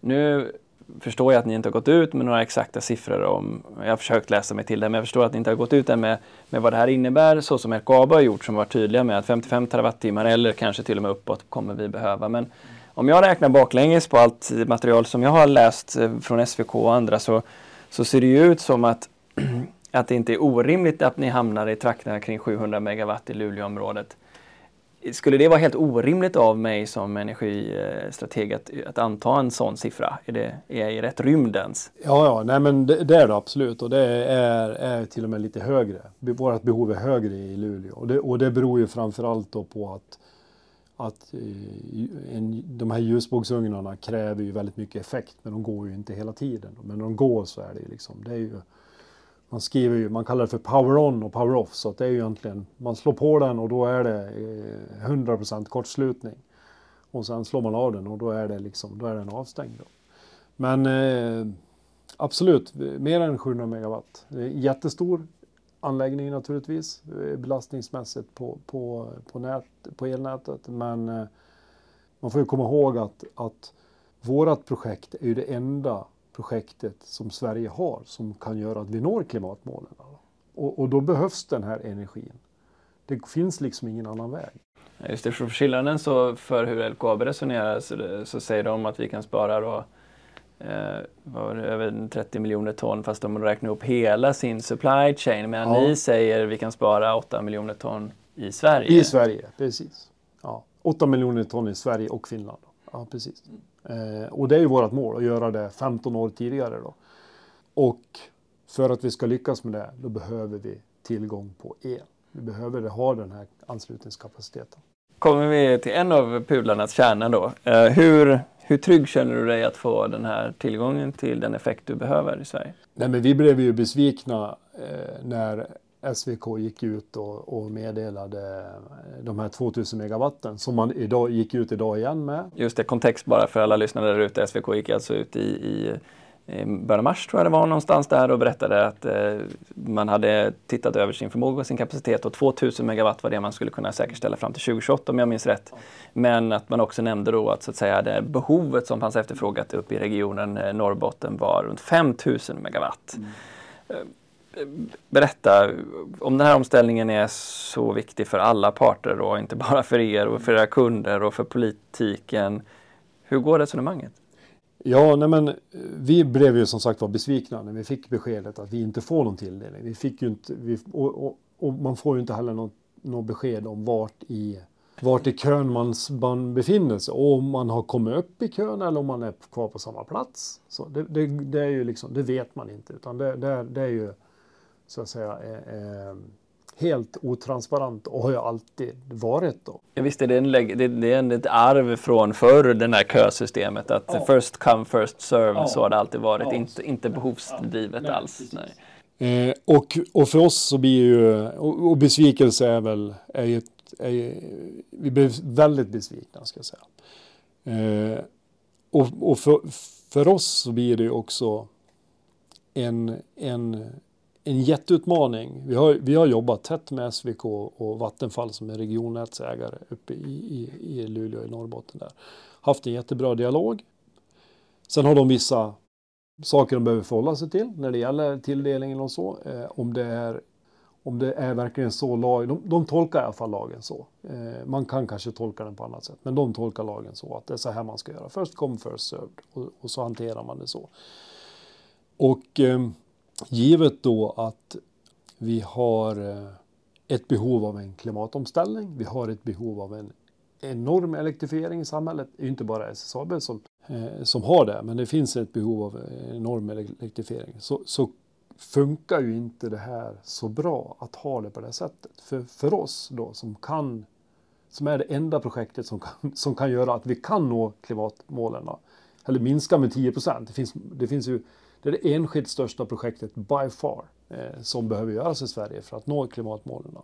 nu förstår jag att ni inte har gått ut med några exakta siffror om, jag har försökt läsa mig till det, men jag förstår att ni inte har gått ut än med, med vad det här innebär, så som LKAB har gjort, som var tydliga med att 55 terawattimmar eller kanske till och med uppåt kommer vi behöva. Men om jag räknar baklänges på allt material som jag har läst eh, från SVK och andra så, så ser det ju ut som att, att det inte är orimligt att ni hamnar i trakterna kring 700 megawatt i Luleåområdet. Skulle det vara helt orimligt av mig som energistrateg att, att anta en sån siffra? Är, det, är jag i rätt rymd ens? Ja, ja nej, men det, det, är det absolut och det är, är till och med lite högre. Vårt behov är högre i Luleå och det, och det beror ju framförallt då på att, att eh, en, de här ljusbågsugnarna kräver ju väldigt mycket effekt men de går ju inte hela tiden. Men när de går så är det ju liksom, det är ju man skriver ju, man kallar det för power on och power off. Så att det är ju egentligen, man slår på den och då är det eh, 100% kortslutning. Och sen slår man av den och då är det liksom, då är den avstängd. Då. Men eh, absolut, mer än 700 megawatt. Jättestor anläggning naturligtvis, eh, belastningsmässigt på, på, på, nät, på elnätet. Men eh, man får ju komma ihåg att, att vårat projekt är ju det enda projektet som Sverige har som kan göra att vi når klimatmålen. Och, och då behövs den här energin. Det finns liksom ingen annan väg. Just det, för skillnaden så för hur LKAB resonerar så, så säger de att vi kan spara då, eh, var det, över 30 miljoner ton fast de räknar upp hela sin supply chain medan ja. ni säger att vi kan spara 8 miljoner ton i Sverige. I Sverige, precis. Ja. 8 miljoner ton i Sverige och Finland. Ja, precis. Eh, och det är ju vårt mål att göra det 15 år tidigare. Då. Och för att vi ska lyckas med det, då behöver vi tillgång på el. Vi behöver ha den här anslutningskapaciteten. Kommer vi till en av pudlarnas kärna då. Eh, hur, hur trygg känner du dig att få den här tillgången till den effekt du behöver i Sverige? Nej, men vi blev ju besvikna eh, när SVK gick ut och, och meddelade de här 2000 megawatten som man idag, gick ut idag igen med. Just det, kontext bara för alla lyssnare där ute. SVK gick alltså ut i, i i början av mars tror jag det var någonstans där och berättade att eh, man hade tittat över sin förmåga och sin kapacitet och 2000 megawatt var det man skulle kunna säkerställa fram till 2028 om jag minns rätt. Men att man också nämnde då att så att säga det behovet som fanns efterfrågat uppe i regionen eh, Norrbotten var runt 5000 megawatt. Mm. Berätta om den här omställningen är så viktig för alla parter då, inte bara för er och för era kunder och för politiken. Hur går resonemanget? Ja, nej men vi blev ju som sagt var besvikna när vi fick beskedet att vi inte får någon tilldelning. Vi fick ju inte, vi, och, och, och, man får ju inte heller något, något besked om vart i, vart i kön man, man befinner sig. Och om man har kommit upp i kön eller om man är kvar på samma plats. Så det, det, det är ju liksom, det vet man inte utan det, det, det är ju så att säga eh, eh, helt otransparent och har ju alltid varit då. Ja, visst är det, en, det, det är ett arv från förr, det här kösystemet. Att ja. first come, first serve, ja. så har det alltid varit. Ja. Inte, inte behovsdrivet Nej, alls. Nej. Eh, och, och för oss så blir ju, och, och besvikelse är väl, är ju, är, vi blev väldigt besvikna ska jag säga. Eh, och och för, för oss så blir det ju också en, en en jätteutmaning. Vi har, vi har jobbat tätt med SVK och Vattenfall som är regionnätsägare uppe i, i, i Luleå i Norrbotten. Där. Haft en jättebra dialog. Sen har de vissa saker de behöver förhålla sig till när det gäller tilldelningen och så. Eh, om, det är, om det är verkligen så lag, de, de tolkar i alla fall lagen så. Eh, man kan kanske tolka den på annat sätt, men de tolkar lagen så att det är så här man ska göra. Först come first served och, och så hanterar man det så. Och eh, givet då att vi har eh, ett behov av en klimatomställning, vi har ett behov av en enorm elektrifiering i samhället. Det är ju inte bara SSAB som, eh, som har det, men det finns ett behov av enorm elektrifiering. Så, så funkar ju inte det här så bra att ha det på det sättet. För, för oss då som kan, som är det enda projektet som kan, som kan göra att vi kan nå klimatmålen, eller minska med 10 procent. Det finns, det finns ju det är det enskilt största projektet by far eh, som behöver göras i Sverige för att nå klimatmålen.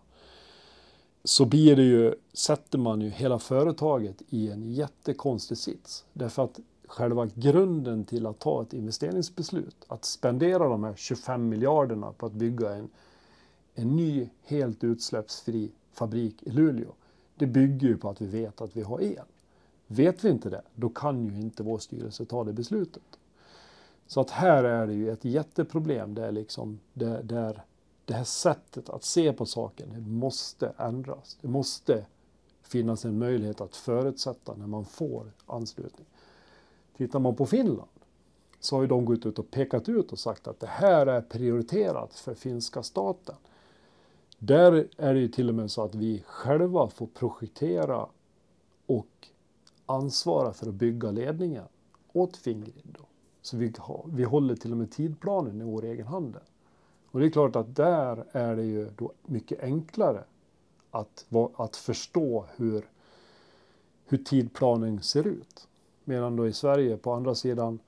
Så blir det ju, sätter man ju hela företaget i en jättekonstig sits. Därför att själva grunden till att ta ett investeringsbeslut, att spendera de här 25 miljarderna på att bygga en, en ny helt utsläppsfri fabrik i Luleå, det bygger ju på att vi vet att vi har el. Vet vi inte det, då kan ju inte vår styrelse ta det beslutet. Så att här är det ju ett jätteproblem där, liksom, där, där det här sättet att se på saken det måste ändras. Det måste finnas en möjlighet att förutsätta när man får anslutning. Tittar man på Finland så har ju de gått ut och pekat ut och sagt att det här är prioriterat för finska staten. Där är det ju till och med så att vi själva får projektera och ansvara för att bygga ledningen åt Fingrid. Så vi, vi håller till och med tidplanen i vår egen hand. Och det är klart att där är det ju då mycket enklare att, att förstå hur, hur tidplanen ser ut. Medan då i Sverige på andra sidan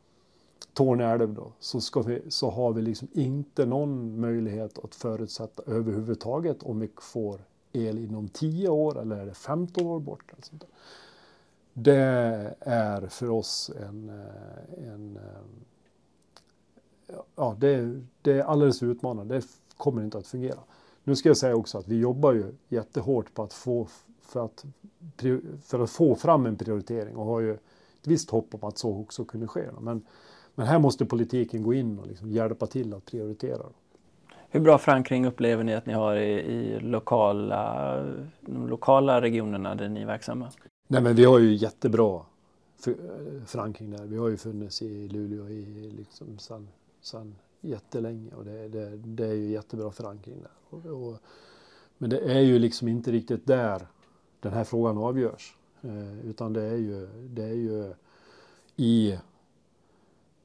Torne älv då, så, ska vi, så har vi liksom inte någon möjlighet att förutsätta överhuvudtaget om vi får el inom 10 år eller är det 15 år bort. Eller sånt där det är för oss en, eh, en eh, ja, det, det är alldeles utmanande. Det kommer inte att fungera. Nu ska jag säga också att vi jobbar ju jättehårt på att få, för att, för att få fram en prioritering och har ju ett visst hopp om att så också kunde ske. Men, men här måste politiken gå in och liksom hjälpa till att prioritera. Hur bra förankring upplever ni att ni har i, i lokala, de lokala regionerna där ni är verksamma? Nej men vi har ju jättebra eh, förankring där. Vi har ju funnits i Luleå i liksom sedan, sedan jättelänge och det, det, det är ju jättebra förankring där. Och, och, men det är ju liksom inte riktigt där den här frågan avgörs. Eh, utan det är ju, det är ju i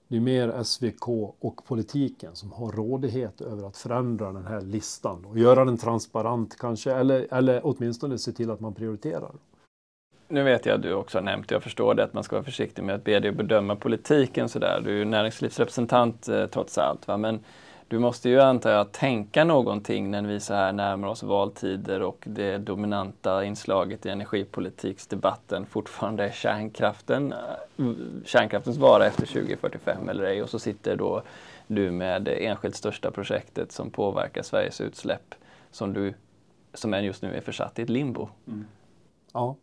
det är mer SVK och politiken som har rådighet över att förändra den här listan och göra den transparent kanske, eller, eller åtminstone se till att man prioriterar. Nu vet jag att du också har nämnt, jag förstår det, att man ska vara försiktig med att be dig bedöma politiken sådär. Du är ju näringslivsrepresentant eh, trots allt. Va? Men du måste ju antar jag tänka någonting när vi så här närmar oss valtider och det dominanta inslaget i energipolitiksdebatten fortfarande är kärnkraften. Kärnkraftens vara efter 2045 eller ej och så sitter då du med det enskilt största projektet som påverkar Sveriges utsläpp som du som än just nu är försatt i ett limbo. Mm. Ja,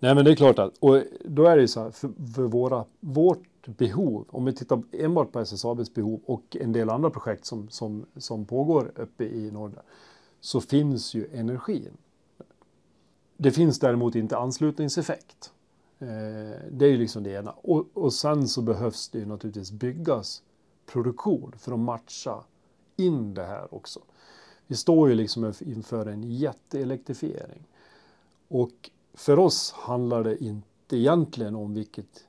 nej men det är klart att och då är det ju så här för, för våra, vårt behov, om vi tittar enbart på SSABs behov och en del andra projekt som, som, som pågår uppe i norr, så finns ju energin. Det finns däremot inte anslutningseffekt. Eh, det är ju liksom det ena. Och, och sen så behövs det ju naturligtvis byggas produktion för att matcha in det här också. Vi står ju liksom inför en jätteelektrifiering. Och för oss handlar det inte egentligen om vilket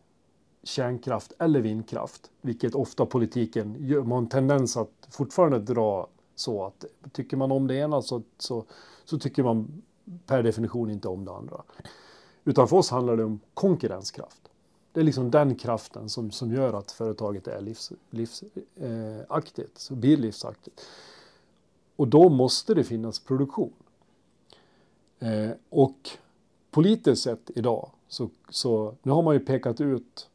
kärnkraft eller vindkraft, vilket ofta politiken gör. Man har en tendens att fortfarande dra så att tycker man om det ena så, så, så tycker man per definition inte om det andra. Utan för oss handlar det om konkurrenskraft. Det är liksom den kraften som, som gör att företaget är livsaktigt, livs, eh, så blir livsaktigt. Och då måste det finnas produktion. Eh, och politiskt sett idag så, så nu har man ju pekat ut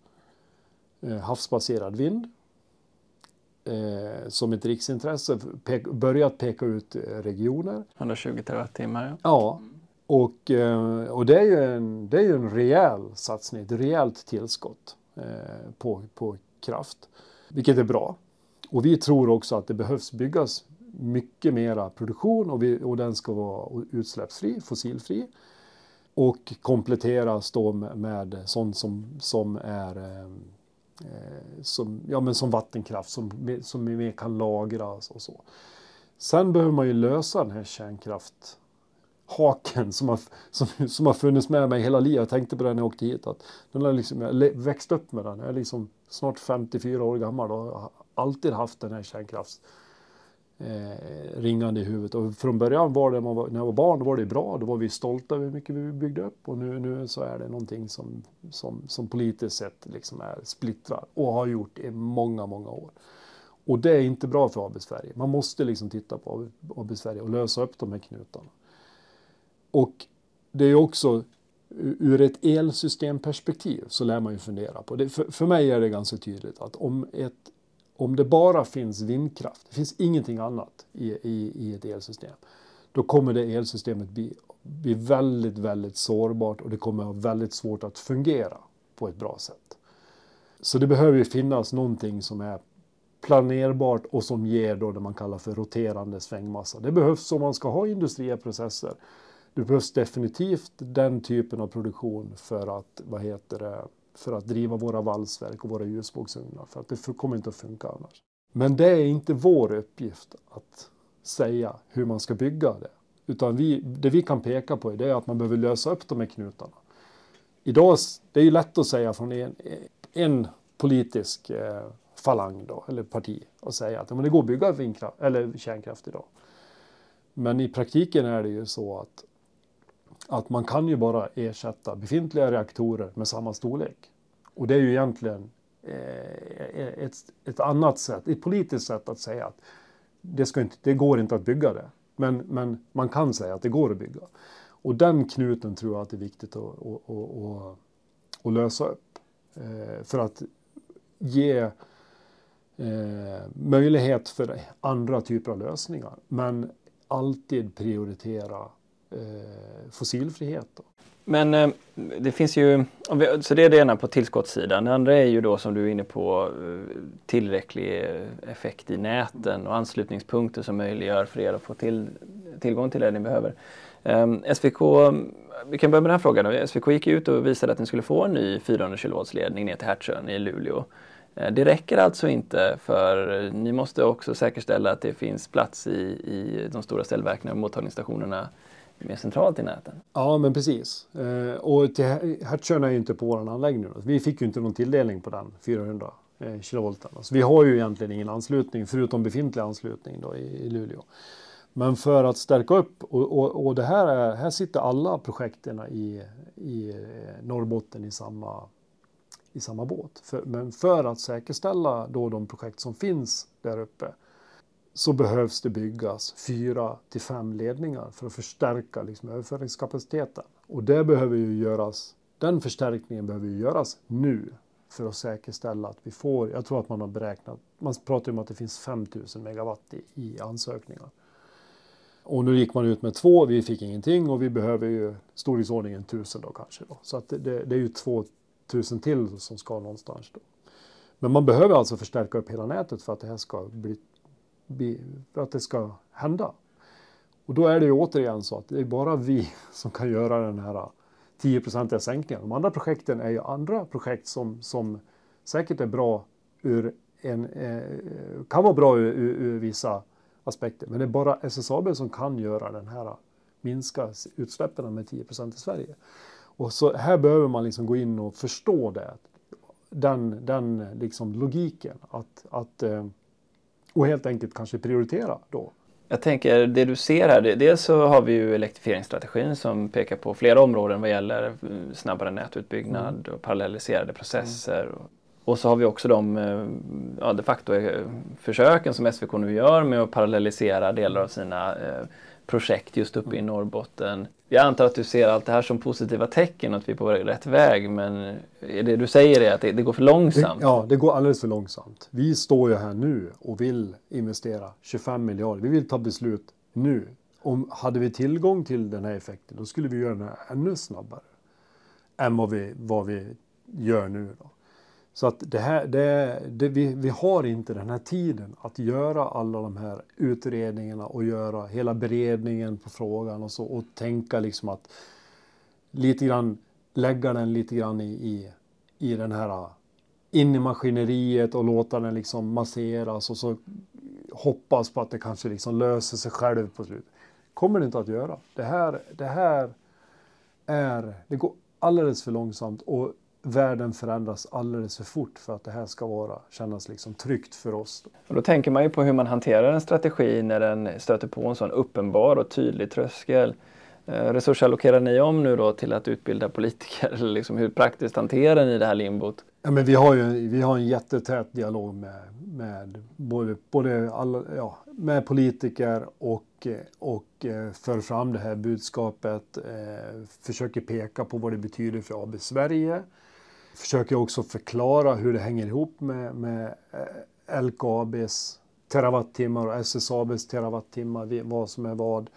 Eh, havsbaserad vind eh, som ett riksintresse, pek, börjat peka ut eh, regioner. 120 terawattimmar. Ja. ja. Och, och det är ju en, det är en rejäl satsning, ett rejält tillskott på, på kraft, vilket är bra. Och vi tror också att det behövs byggas mycket mera produktion och, vi, och den ska vara utsläppsfri, fossilfri och kompletteras då med, sånt som, som är eh, eh, som, ja, men som vattenkraft som, som vi mer kan lagras och så. Sen behöver man ju lösa den här kärnkrafthaken som har, som, som har funnits med mig hela livet. Jag tänkte på den när jag åkte hit. Att den har liksom, jag växt upp med den. Jag är liksom snart 54 år gammal och har alltid haft den här kärnkrafts eh, ringande i huvudet. Och från början var det, när jag var barn, då var det bra. Då var vi stolta över hur mycket vi byggde upp. Och nu, nu så är det någonting som, som, som politiskt sett liksom är splittrat och har gjort i många, många år. Och det är inte bra för AB Sverige. Man måste liksom titta på AB Sverige och lösa upp de här knutarna. Och det är också ur ett elsystemperspektiv så lär man ju fundera på det. För, för mig är det ganska tydligt att om ett om det bara finns vindkraft, det finns ingenting annat i, i, i ett elsystem, då kommer det elsystemet bli, bli väldigt, väldigt sårbart och det kommer ha väldigt svårt att fungera på ett bra sätt. Så det behöver ju finnas någonting som är planerbart och som ger då det man kallar för roterande svängmassa. Det behövs om man ska ha industriprocesser. Det behövs definitivt den typen av produktion för att, vad heter det, för att driva våra valsverk och våra ljusbågsugnar. För att det kommer inte att funka annars. Men det är inte vår uppgift att säga hur man ska bygga det. Utan vi, det vi kan peka på är att man behöver lösa upp de här knutarna. Idag, det är ju lätt att säga från en, en politisk eh, falang då, eller parti och säga att men det går att bygga vindkraft, eller kärnkraft idag. Men i praktiken är det ju så att att man kan ju bara ersätta befintliga reaktorer med samma storlek. Och det är ju egentligen eh, e-, ett, ett annat sätt, ett politiskt sätt att säga att det, ska inte, det går inte att bygga det. Men, men man kan säga att det går att bygga. Och den knuten tror jag att det är viktigt att, att, att, att lösa upp. Eh, för att ge eh, möjlighet för andra typer av lösningar. Men alltid prioritera Eh, fossilfrihet. Då. Men eh, det finns ju, så det är det ena på tillskottssidan. Det andra är ju då som du är inne på eh, tillräcklig effekt i näten och anslutningspunkter som möjliggör för er att få till, tillgång till det ni behöver. Ehm, SVK, vi kan börja med den här frågan. SVK gick ut och visade att ni skulle få en ny 400 kV-ledning ner till Hertsön i Luleå. Det räcker alltså inte för ni måste också säkerställa att det finns plats i, i de stora ställverken och mottagningsstationerna mer centralt i näten. Ja, men precis. Eh, och till Hertsön är ju inte på vår anläggning. Vi fick ju inte någon tilldelning på den 400 eh, kilovolten. Så vi har ju egentligen ingen anslutning förutom befintlig anslutning då i, i Luleå. Men för att stärka upp och, och, och det här, är, här sitter alla projekten i, i eh, Norrbotten i samma, i samma båt. För, men för att säkerställa då de projekt som finns där uppe så behövs det byggas fyra till fem ledningar för att förstärka liksom överföringskapaciteten. Och det behöver ju göras, den förstärkningen behöver ju göras nu för att säkerställa att vi får, jag tror att man har beräknat, man pratar om att det finns 5000 megawatt i, i ansökningar. Och nu gick man ut med två, vi fick ingenting och vi behöver ju storleksordningen 1000 då kanske. Då. Så att det, det, är ju 2000 till som ska någonstans då. Men man behöver alltså förstärka upp hela nätet för att det här ska bli för att det ska hända. Och då är det ju återigen så att det är bara vi som kan göra den här 10-procentiga sänkningen. De andra projekten är ju andra projekt som, som säkert är bra ur en, eh, kan vara bra ur, ur, ur, vissa aspekter. Men det är bara SSAB som kan göra den här minska utsläppen med 10 procent i Sverige. Och så här behöver man liksom gå in och förstå det. Den, den liksom logiken att, att eh, och helt enkelt kanske prioritera då. Jag tänker det du ser här, dels så har vi ju elektrifieringsstrategin som pekar på flera områden vad gäller eh, snabbare nätutbyggnad mm. och parallelliserade processer. Mm. Och så har vi också de eh, ja, de facto eh, försöken som SVK nu gör med att parallellisera delar av sina projekt just uppe i mm. Norrbotten. Jag antar att du ser allt det här som positiva tecken att vi är på rätt väg men det du säger är att det, det går för långsamt? Det, ja, det går alldeles för långsamt. Vi står ju här nu och vill investera 25 miljarder. Vi vill ta beslut nu. Om hade vi tillgång till den här effekten då skulle vi göra den här ännu snabbare än vad vi, vad vi gör nu. Då. Så att det här, det, det, vi, vi har inte den här tiden att göra alla de här utredningarna och göra hela beredningen på frågan och så och tänka liksom att lite grann lägga den lite grann i, i, i den här ah, in i maskineriet och låta den liksom masseras och så hoppas på att det kanske liksom löser sig själv på slutet. kommer det inte att göra. Det här, det här är, det går alldeles för långsamt och världen förändras alldeles för fort för att det här ska vara, kännas liksom tryggt för oss. Och då tänker man ju på hur man hanterar en strategi när den stöter på en sån uppenbar och tydlig tröskel. Eh, resursallokerar ni om nu då till att utbilda politiker? Eller liksom hur praktiskt hanterar ni det här limbot? Ja, men vi, har ju, vi har en jättetät dialog med, med, både, både alla, ja, med politiker och, och eh, för fram det här budskapet. Eh, försöker peka på vad det betyder för AB Sverige försöker jag också förklara hur det hänger ihop med, med eh, LKABs terawattimmar och SSABs terawattimmar, vad som är vad.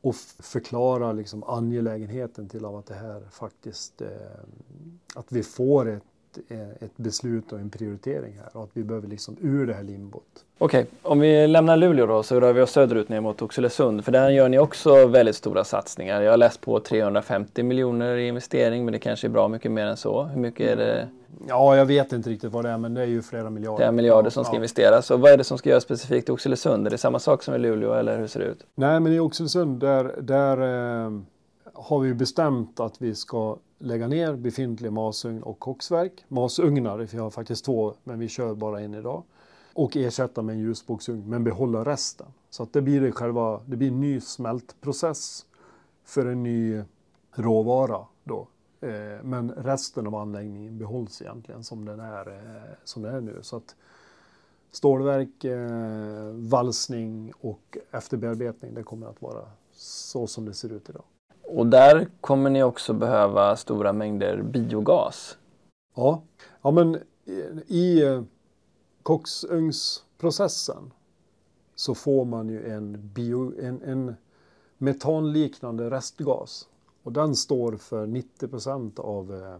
Och förklara liksom angelägenheten till av att det här faktiskt, eh, att vi får ett Eh, ett beslut och en prioritering här och att vi behöver liksom ur det här limbot. Okej, okay. om vi lämnar Luleå då så rör vi oss söderut ner mot Oxelösund för där gör ni också väldigt stora satsningar. Jag har läst på 350 miljoner i investering men det kanske är bra mycket mer än så. Hur mycket är det? Ja, jag vet inte riktigt vad det är men det är ju flera miljarder. Det är miljarder som ska ja. investeras. Och vad är det som ska göras specifikt i Oxelösund? Är det samma sak som i Luleå eller hur ser det ut? Nej, men i Oxelösund där, där eh, har vi bestämt att vi ska lägga ner befintlig masugn och koksverk. Masugnar, vi har faktiskt två men vi kör bara en idag. Och ersätta med en ljusboksugn men behålla resten. Så att det blir det själva, det blir en ny smältprocess för en ny råvara då. Eh, men resten av anläggningen behålls egentligen som den är, eh, som den är nu. Så att stålverk, eh, valsning och efterbearbetning det kommer att vara så som det ser ut idag. Och där kommer ni också behöva stora mängder biogas. Ja, ja men i eh, koksugnsprocessen så får man ju en, bio, en, en metanliknande restgas. Och den står för 90 procent av, eh,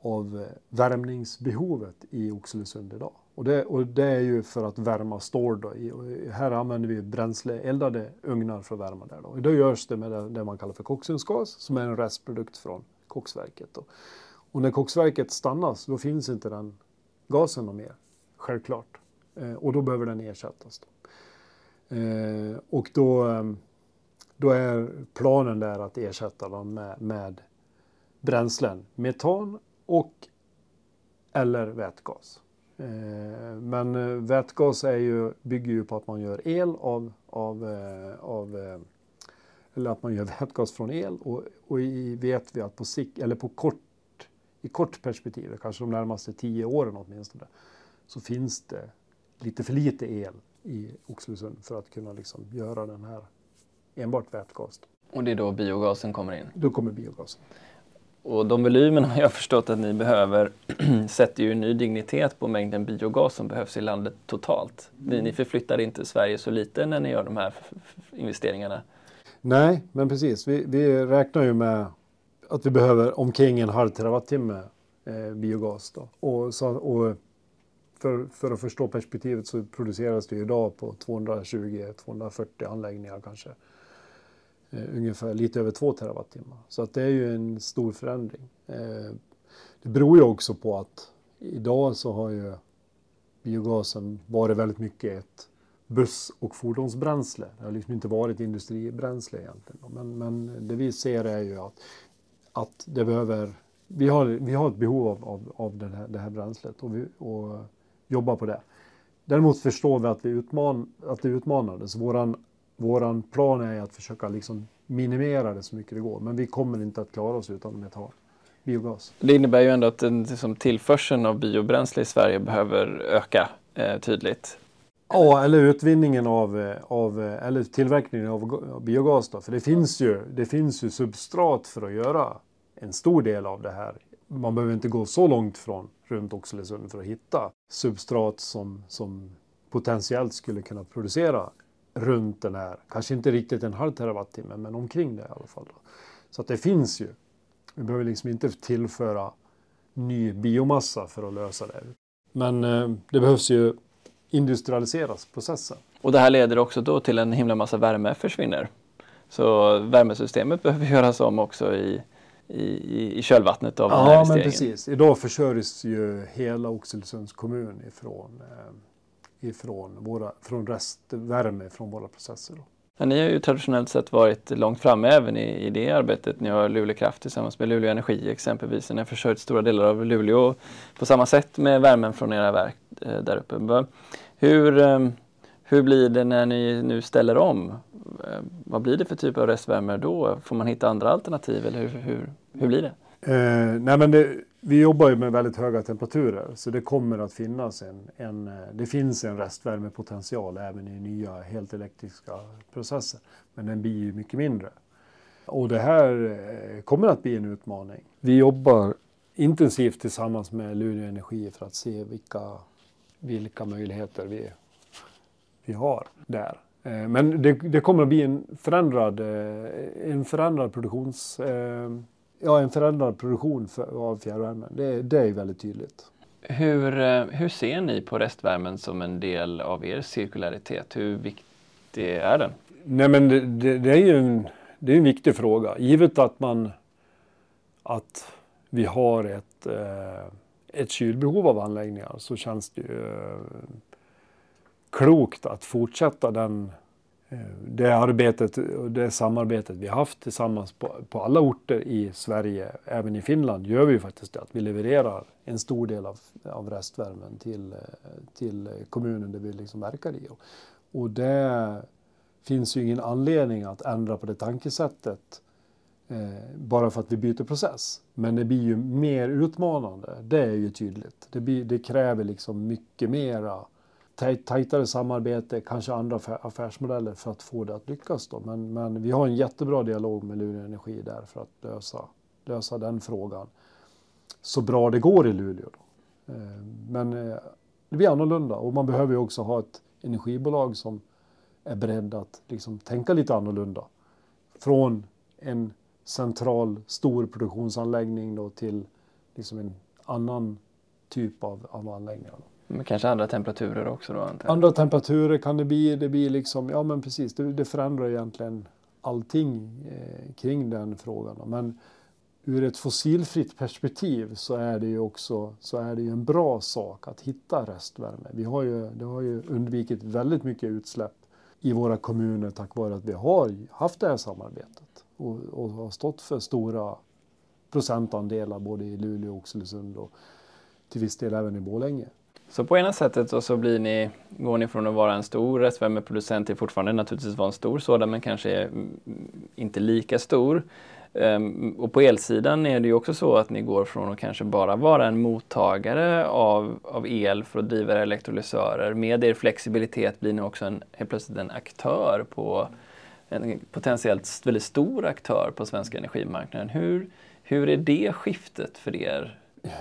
av eh, värmningsbehovet i Oxelösund idag. Och det, och det är ju för att värma stål. Då. här använder vi bränsleeldade ugnar för att värma där. Då. Och då görs det med det, det man kallar för koksugnsgas som är en restprodukt från koksverket. Då. Och när koksverket stannas då finns inte den gasen mer, självklart. Eh, och då behöver den ersättas. Då. Eh, och då, eh, då är planen där att ersätta dem med, med bränslen, metan och eller vätgas. Eh, men eh, vätgas är ju, bygger ju på att man gör el av, av, eh, av eller att man gör vätgas från el och, och i, vet vi att på sikt, eller på kort, i kort perspektiv, kanske de närmaste tio åren åtminstone, så finns det lite för lite el i Oxelösund för att kunna liksom göra den här enbart vätgas. Och det är då biogasen kommer in? Då kommer biogasen. Och de volymerna jag förstått att ni behöver sätter ju en ny dignitet på mängden biogas som behövs i landet totalt. Ni, ni förflyttar inte Sverige så lite när ni gör de här investeringarna. Nej, men precis. Vi, vi räknar ju med att vi behöver omkring en halv terawattimme eh, biogas. Då. Och, så, och för, för, att förstå perspektivet så produceras det idag på 220-240 anläggningar kanske. Eh, ungefär lite över 2 terawattimmar. Så att det är ju en stor förändring. Eh, det beror ju också på att idag så har ju biogasen varit väldigt mycket ett buss och fordonsbränsle. Det har liksom inte varit industribränsle egentligen. Men, men det vi ser är ju att, att det behöver, vi, har, vi har ett behov av, av, av det, här, det här bränslet och, vi, och jobbar på det. Däremot förstår vi att, vi utman, att det är utmanande. Våran, våran plan är att försöka liksom minimera det så mycket det går. Men vi kommer inte att klara oss utan metan biogas. Det innebär ju ändå att den, liksom, tillförseln av biobränsle i Sverige behöver öka eh, tydligt. Ja, eller utvinningen av, eh, av eh, eller tillverkningen av biogas då. För det finns, ju, det finns ju substrat för att göra en stor del av det här. Man behöver inte gå så långt från runt Oxelösund för att hitta substrat som, som potentiellt skulle kunna producera runt den här, kanske inte riktigt en halv terawattimme, men omkring det i alla fall. Då. Så att det finns ju. Vi behöver liksom inte tillföra ny biomassa för att lösa det. Men eh, det behövs ju industrialiseras processen. Och det här leder också då till en himla massa värme försvinner. Så värmesystemet behöver göras om också i, i, i kölvattnet av ja, den här investeringen. Ja, men precis. Idag försörjs ju hela Oxelösunds kommun ifrån, eh, ifrån, våra, från restvärme från våra processer. Då. Ja, ni har ju traditionellt sett varit långt framme även i, i det arbetet. Ni har Luleå Kraft tillsammans med Luleå Energi exempelvis. Ni har försörjt stora delar av Luleå på samma sätt med värmen från era verk eh, där uppe. Hur, eh, hur blir det när ni nu ställer om? Eh, vad blir det för typ av restvärme då? Får man hitta andra alternativ eller hur, hur, hur blir det? Eh, nej men det, vi jobbar ju med väldigt höga temperaturer så det kommer att finnas en, en, det finns en restvärmepotential även i nya helt elektriska processer. Men den blir ju mycket mindre. Och det här eh, kommer att bli en utmaning. Vi jobbar intensivt tillsammans med Luleå Energi för att se vilka, vilka möjligheter vi, vi har där. Eh, men det, det kommer att bli en förändrad, eh, en förändrad produktions ja, en förändrad produktion för, av fjärrvärmen. Det, det är väldigt tydligt. Hur, eh, hur ser ni på restvärmen som en del av er cirkularitet? Hur viktig är den? Nej, men det, det, är ju en, det är en viktig fråga. Givet att man att vi har ett, eh, ett kylbehov av anläggningar så känns det ju eh, klokt att fortsätta den Eh, det arbetet och det samarbetet vi haft tillsammans på, på, alla orter i Sverige, även i Finland, gör vi ju faktiskt det att vi levererar en stor del av, av restvärmen till, eh, till kommunen där vi liksom verkar i. Och det finns ju ingen anledning att ändra på det tankesättet eh, bara för att vi byter process. Men det blir ju mer utmanande, det är ju tydligt. Det, blir, det kräver liksom mycket mera tajtare samarbete, kanske andra affärsmodeller för att få det att lyckas. Då. Men, men vi har en jättebra dialog med Luleå Energi där för att lösa, lösa den frågan så bra det går i Luleå. Då. Eh, men eh, det blir annorlunda och man behöver ju också ha ett energibolag som är beredd att liksom tänka lite annorlunda. Från en central stor produktionsanläggning då till liksom en annan typ av, av anläggningar. Då. Men kanske andra temperaturer också då? Antar Andra temperaturer kan det bli. Det blir liksom, ja men precis, det, det förändrar egentligen allting eh, kring den frågan. Men ur ett fossilfritt perspektiv så är det ju också så är det ju en bra sak att hitta restvärme. Vi har ju, det har ju undvikit väldigt mycket utsläpp i våra kommuner tack vare att vi har haft det här samarbetet och, och har stått för stora procentandelar både i Luleå Oxelösund och till viss del även i Borlänge. Så på ena sättet så, så blir ni, går ni från att vara en stor restvärmeproducent till fortfarande naturligtvis vara en stor sådan men kanske mm, mm, inte lika stor. Um, och på elsidan är det ju också så att ni går från att kanske bara vara en mottagare av, av el för att driva elektrolysörer. Med er flexibilitet blir ni också en, helt plötsligt en aktör på en potentiellt väldigt stor aktör på svenska energimarknaden. Hur, hur är det skiftet för er?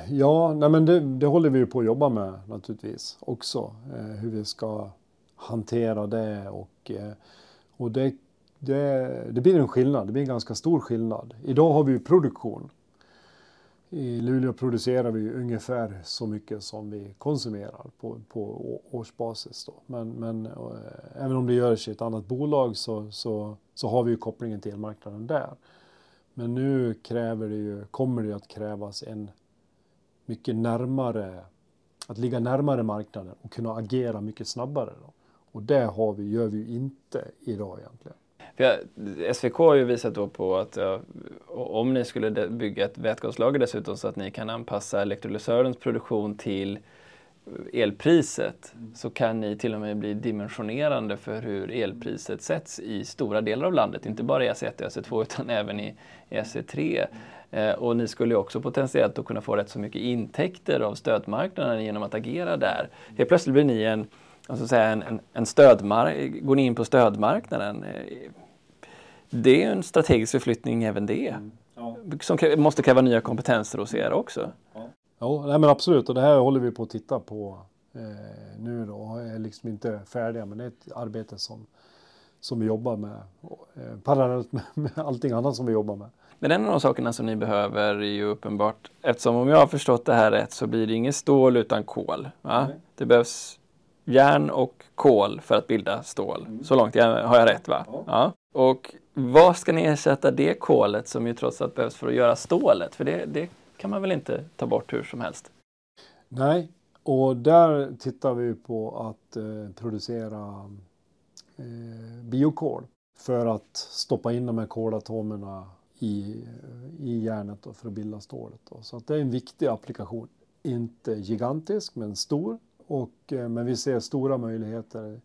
Ja, nej men det, det håller vi på att jobba med naturligtvis också. Eh, hur vi ska hantera det och, eh, och det, det, det blir en skillnad. Det blir en ganska stor skillnad. Idag har vi produktion. I Luleå producerar vi ungefär så mycket som vi konsumerar på, på årsbasis. Då. Men, men eh, även om det görs i ett annat bolag så, så, så har vi ju kopplingen till elmarknaden där. Men nu kräver det ju, kommer det att krävas en mycket närmare, att ligga närmare marknaden och kunna agera mycket snabbare. Då. Och det har vi, gör vi ju inte idag egentligen. För SVK har ju visat då på att ja, om ni skulle bygga ett vätgaslager dessutom så att ni kan anpassa elektrolysörens produktion till elpriset mm. så kan ni till och med bli dimensionerande för hur elpriset sätts i stora delar av landet. Inte bara i SE1 och SE2 utan även i SE3. Eh, och ni skulle också potentiellt då kunna få rätt så mycket intäkter av stödmarknaden genom att agera där. Helt plötsligt blir ni en, alltså säga en, en, stödmark, går ni in på stödmarknaden. Eh, det är en strategisk förflyttning även det. Mm. Ja. Som måste kräva nya kompetenser hos er också. Ja, ja nej, men absolut och det här håller vi på att titta på eh, nu då. och är liksom inte färdiga men det är ett arbete som, som vi jobbar med eh, parallellt med, med allting annat som vi jobbar med. Men en av de sakerna som ni behöver är ju uppenbart, eftersom om jag har förstått det här rätt så blir det inget stål utan kol. Va? Det behövs järn och kol för att bilda stål. Mm. Så långt har jag rätt va? Ja. ja. Och vad ska ni ersätta det kolet som ju trots allt behövs för att göra stålet? För det, det kan man väl inte ta bort hur som helst? Nej, och där tittar vi på att eh, producera eh, biokol för att stoppa in de här kolatomerna i, i järnet för att bilda stålet. Då. Så att det är en viktig applikation. Inte gigantisk, men stor. Och, eh, men vi ser stora möjligheter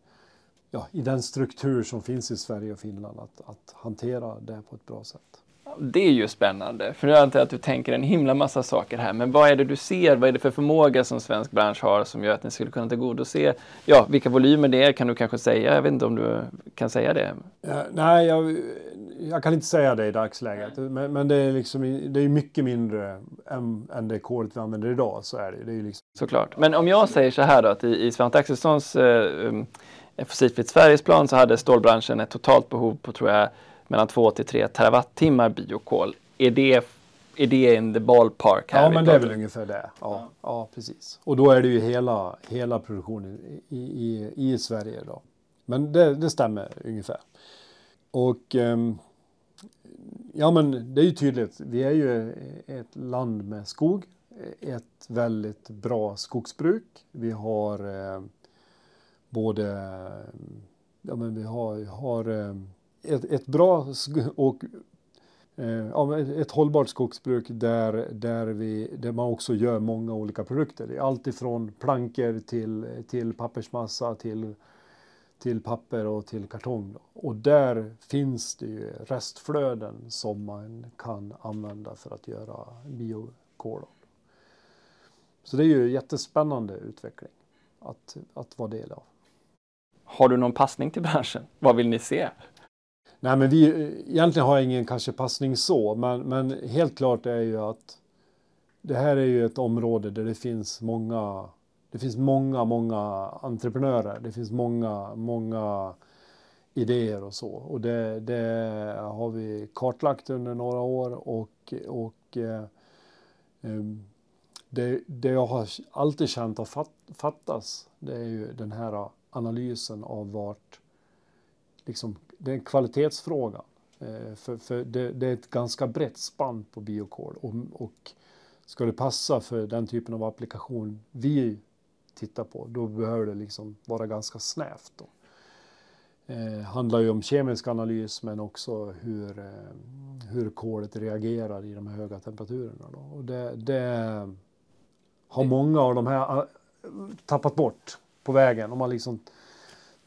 ja, i den struktur som finns i Sverige och Finland att, att hantera det på ett bra sätt. Det är ju spännande, för nu antar jag att du tänker en himla massa saker här. Men vad är det du ser? Vad är det för förmåga som svensk bransch har som gör att ni skulle kunna tillgodose? Ja, vilka volymer det är kan du kanske säga? Jag vet inte om du kan säga det? Ja, nej, jag, jag, kan inte säga det i dagsläget. Men, men, det är liksom, det är mycket mindre än, än det kolet vi använder idag. Så är det, det är liksom... Såklart. Men om jag säger så här då, att i, i Svante Axelssons eh, um, Fossilfritt Sveriges plan så hade stålbranschen ett totalt behov på tror jag mellan 2 till 3 terawattimmar biokol. Är det, är det in the ballpark? Här ja, men det är väl ungefär det. Ja, ja, precis. Och då är det ju hela, hela produktionen i, i, i Sverige då. Men det, det stämmer ungefär. Och um, ja, men det är ju tydligt. Vi är ju ett land med skog. Ett väldigt bra skogsbruk. Vi har eh, både, ja men vi har, har eh, ett, ett bra och eh, ett hållbart skogsbruk där, där, vi, där man också gör många olika produkter. Allt ifrån plankor till, till pappersmassa till, till papper och till kartong. Och där finns det ju restflöden som man kan använda för att göra biokol. Så det är ju en jättespännande utveckling att, att vara del av. Har du någon passning till branschen? Vad vill ni se? Nej, men vi, egentligen har jag ingen kanske passning så, men, men helt klart är ju att det här är ju ett område där det finns många, det finns många, många entreprenörer. Det finns många, många idéer och så. Och det, det har vi kartlagt under några år och, och eh, eh det, det jag har alltid känt har fattas, det är ju den här analysen av vart, liksom, det är en kvalitetsfråga. Eh, för, för det, det, är ett ganska brett spann på biokol och, och ska det passa för den typen av applikation vi tittar på, då behöver det liksom vara ganska snävt. Då. Eh, handlar ju om kemisk analys men också hur, eh, hur kolet reagerar i de höga temperaturerna. Då. Och det, det, har många av de här äh, tappat bort på vägen. De har liksom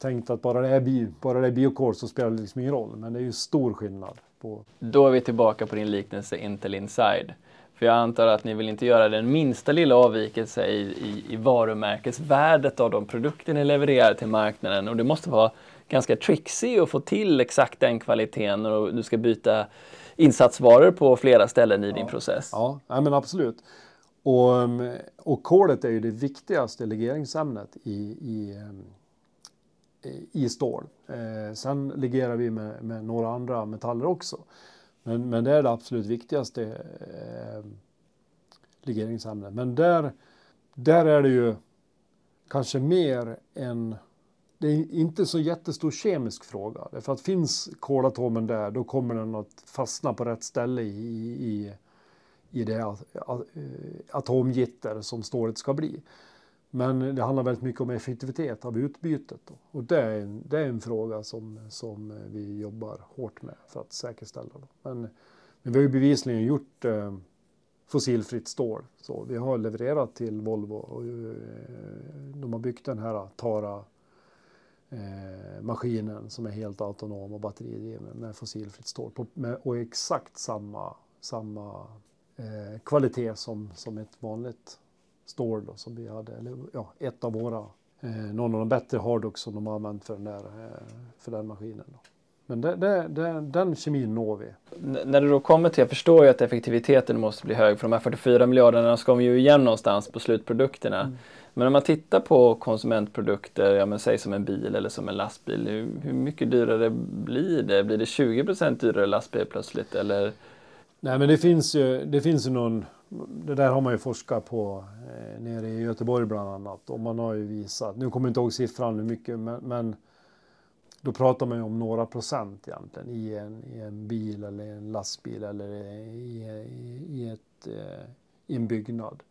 tänkt att bara det är, bio, bara det är biokol så spelar det liksom ingen roll. Men det är ju stor skillnad. På... Då är vi tillbaka på din liknelse Intel Inside. För jag antar att ni vill inte göra den minsta lilla avvikelse i, i, i varumärkesvärdet av de produkter ni levererar till marknaden. Och det måste vara ganska trixy att få till exakt den kvaliteten och du ska byta insatsvaror på flera ställen i ja. din process. Ja, ja men absolut. Och, och kolet är ju det viktigaste legeringsämnet i, i, i stål. Eh, sen legerar vi med, med, några andra metaller också. Men, men det är det absolut viktigaste eh, legeringsämnet. Men där, där är det ju kanske mer en det är inte så jättestor kemisk fråga. För att finns kolatomen där, då kommer den att fastna på rätt ställe i, i, i det eh, atomgitter som stålet ska bli. Men det handlar väldigt mycket om effektivitet av utbytet. Då. Och det är, en, det är en fråga som, som vi jobbar hårt med för att säkerställa. Då. Men, men vi har ju bevisligen gjort eh, fossilfritt stål. Så vi har levererat till Volvo och eh, de har byggt den här Tara eh, maskinen som är helt autonom och batteridriven med fossilfritt stål på, med, och exakt samma, samma eh, kvalitet som, som ett vanligt stål då, som vi hade, eller ja, ett av våra, eh, någon av de bättre hardocks som de har använt för den, där, eh, för den maskinen. Då. Men det, det, det, den kemin når vi. N när det då kommer till, jag förstår ju att effektiviteten måste bli hög för de här 44 miljarderna ska vi ju igen någonstans på slutprodukterna. Mm. Men om man tittar på konsumentprodukter, ja men säg som en bil eller som en lastbil, hur, hur mycket dyrare blir det? Blir det 20% dyrare lastbil plötsligt eller? Nej men det finns ju, det finns ju någon, det där har man ju forskat på eh, nere i Göteborg bland annat och man har ju visat, nu kommer jag inte ihåg siffran hur mycket men, men då pratar man ju om några procent egentligen i en, i en bil eller en lastbil eller i, i, i, ett, eh, i en byggnad.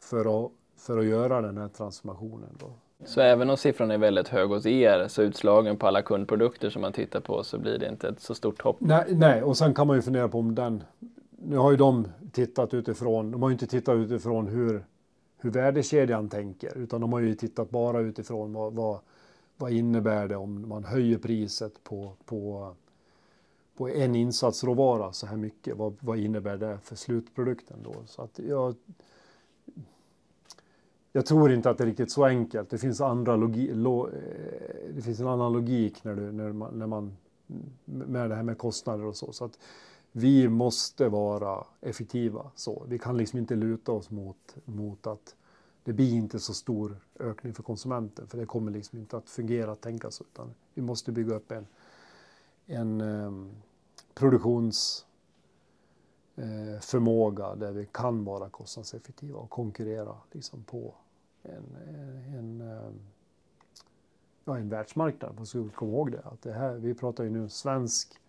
För att för att göra den här transformationen. Då. Så även om siffran är väldigt hög hos er, så utslagen på alla kundprodukter som man tittar på, så blir det inte ett så stort hopp? Nej, nej, och sen kan man ju fundera på om den... Nu har ju de tittat utifrån, de har ju inte tittat utifrån hur, hur värdekedjan tänker, utan de har ju tittat bara utifrån vad, vad, vad innebär det om man höjer priset på, på, på en insatsråvara så här mycket? Vad, vad innebär det för slutprodukten då? Så att jag, jag tror inte att det är riktigt så enkelt. Det finns, andra logi, lo, eh, det finns en annan logik när, du, när, man, när man med det här med kostnader och så. så att vi måste vara effektiva. Så. Vi kan liksom inte luta oss mot, mot att det blir inte så stor ökning för konsumenten. För det kommer liksom inte att fungera att tänka så. Utan vi måste bygga upp en, en ehm, um, produktionsförmåga eh, uh, där vi kan vara kostnadseffektiva och konkurrera liksom på en, en, um, ja, en världsmarknad. Man ska komma ihåg det. Att det här, vi pratar ju nu svensk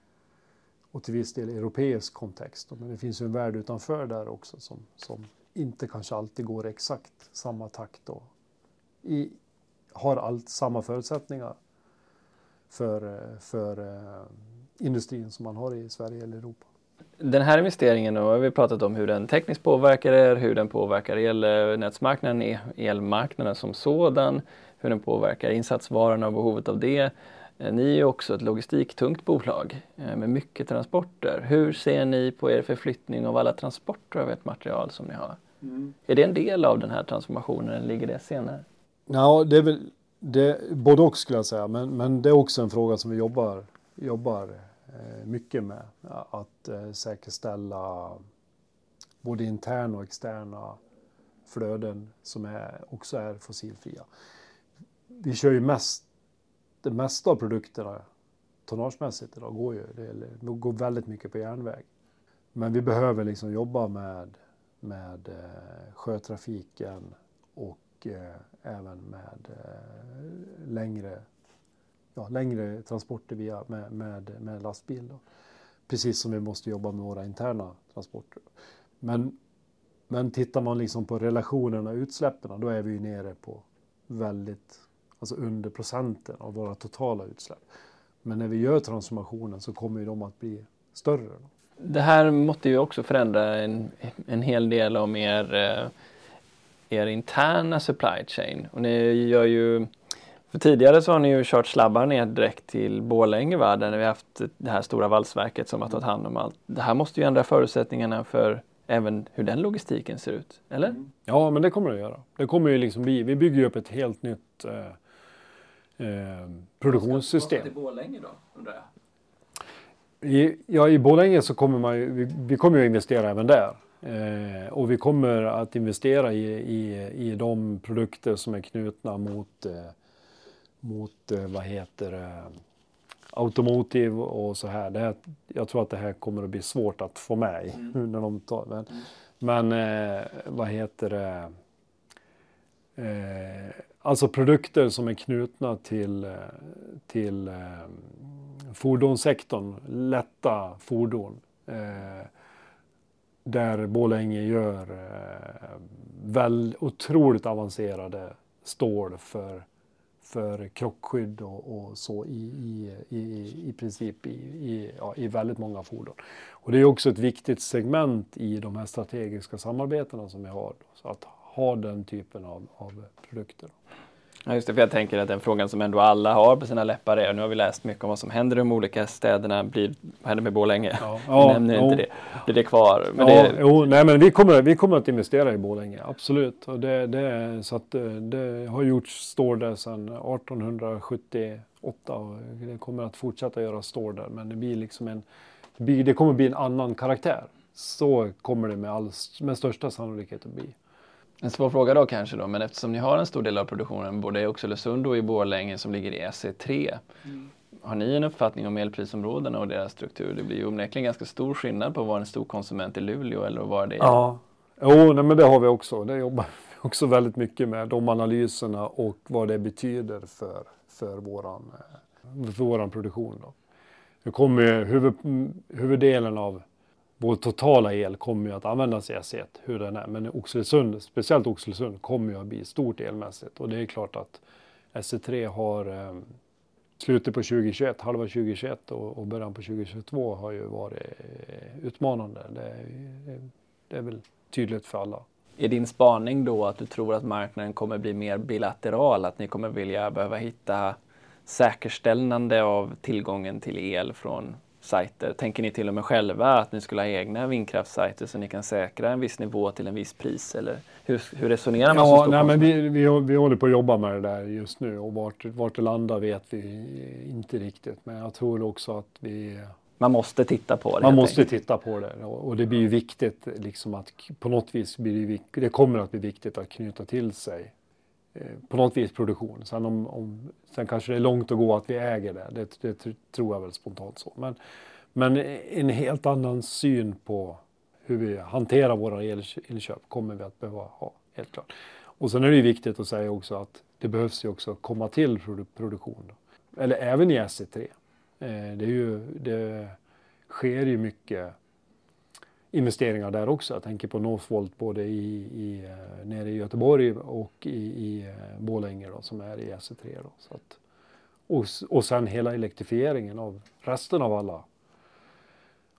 och till viss del europeisk kontext. Men det finns ju en värld utanför där också som, som inte kanske alltid går exakt samma takt och i, har allt samma förutsättningar för, för eh, industrin som man har i Sverige eller Europa. Den här investeringen, då har vi pratat om hur den tekniskt påverkar er, hur den påverkar elnätsmarknaden, eh, elmarknaden som sådan, hur den påverkar insatsvarorna och behovet av det. Eh, ni är ju också ett logistiktungt bolag eh, med mycket transporter. Hur ser ni på er förflyttning av alla transporter av ert material som ni har? Mm. Är det en del av den här transformationen eller ligger det senare? Ja, det är väl det, både och skulle jag säga, men, men det är också en fråga som vi jobbar, jobbar Eh, mycket med. Att säkerställa både interna och externa flöden som är, också är fossilfria. Vi kör ju mest, det mesta av produkterna tonnagemässigt idag går ju, det går väldigt mycket på järnväg. Men vi behöver liksom jobba med, med eh, sjötrafiken och eh, även med eh, längre ja, längre transporter via, med, med, med lastbil. Då. Precis som vi måste jobba med våra interna transporter. Men, men tittar man liksom på relationerna utsläppen då är vi ju nere på väldigt, alltså under procenten av våra totala utsläpp. Men när vi gör transformationen så kommer ju de att bli större. Då. Det här måste ju också förändra en, en hel del om er eh, er interna supply chain. Och ni gör ju för tidigare så har ni ju kört slabbar ner direkt till Borlänge va? där vi har haft det här stora valsverket som har tagit hand om allt. Det här måste ju ändra förutsättningarna för även hur den logistiken ser ut, eller? Ja, men det kommer det att göra. Det kommer ju liksom bli, vi bygger ju upp ett helt nytt eh, eh, produktionssystem. Vad till Borlänge då, undrar jag? I, ja, i Borlänge så kommer man ju, vi, vi kommer ju investera även där. Eh, och vi kommer att investera i, i, i de produkter som är knutna mot, eh, mot eh, vad heter det, automotive och så här. Det här. Jag tror att det här kommer att bli svårt att få med i. Mm. När de tar, men mm. men eh, vad heter det? Alltså produkter som är knutna till, eh, till eh, fordonssektorn, lätta fordon. Eh, där Borlänge gör eh, väl otroligt avancerade stål för, för krockskydd och, och så i, i, i, i princip i, i, ja, i väldigt många fordon. Och det är också ett viktigt segment i de här strategiska samarbetena som vi har. Så att ha den typen av, av produkter. Ja, just det, för jag tänker att den frågan som ändå alla har på sina läppar är, nu har vi läst mycket om vad som händer i de olika städerna, blir, vad händer med Borlänge? Ja, ja, nämner inte det. Blir det kvar? Men ja, det... Jo, nej, men vi kommer, vi kommer att investera i Borlänge, absolut. Och det, det, så att, det har gjorts stål där sedan 1878 och det kommer att fortsätta göra stål där, men det blir liksom en, det kommer att bli en annan karaktär. Så kommer det med, all, med största sannolikhet att bli. En svår fråga då kanske då, men eftersom ni har en stor del av produktionen både i Oxelösund och i Borlänge som ligger i SE3. Mm. Har ni en uppfattning om elprisområdena och deras struktur? Det blir ju onekligen ganska stor skillnad på att vara en stor konsument i Luleå eller att vara det Ja, jo, nej, men det har vi också. Det jobbar vi också väldigt mycket med, de analyserna och vad det betyder för, för, våran, eh, för våran produktion. Då. Det kommer huvud, huvuddelen av vår totala el kommer ju att användas i S1, hur den är. Men Oxelösund, speciellt Oxelösund, kommer ju att bli stort elmässigt. Och det är klart att SE3 har eh, slutet på 2021, halva 2021 och, och början på 2022 har ju varit eh, utmanande. Det, det är väl tydligt för alla. Är din spaning då att du tror att marknaden kommer bli mer bilateral? Att ni kommer vilja behöva hitta säkerställande av tillgången till el från sajter? Tänker ni till och med själva att ni skulle ha egna vindkraftssajter så ni kan säkra en viss nivå till en viss pris? Eller hur, hur resonerar man ja, nej, men vi, vi, vi håller på att jobba med det där just nu och vart, vart det landar vet vi inte riktigt. Men jag tror också att vi man måste titta på det. Man måste enkelt. titta på det och det blir ju viktigt liksom att på något vis blir det, det kommer att bli viktigt att knyta till sig Eh, på något vis produktion. Sen, om, om, sen kanske det är långt att gå att vi äger det, det, det tror jag väl spontant så. Men, men en helt annan syn på hur vi hanterar våra elköp kommer vi att behöva ha, helt klart. Och sen är det ju viktigt att säga också att det behövs ju också komma till produktion. Eller även i SE3. Eh, det, är ju, det sker ju mycket investeringar där också. Jag tänker på Northvolt både i, i, eh, nere i Göteborg och i, i eh, Borlänge då, som är i SE3. Då. Så att, och, och sen hela elektrifieringen av resten av alla,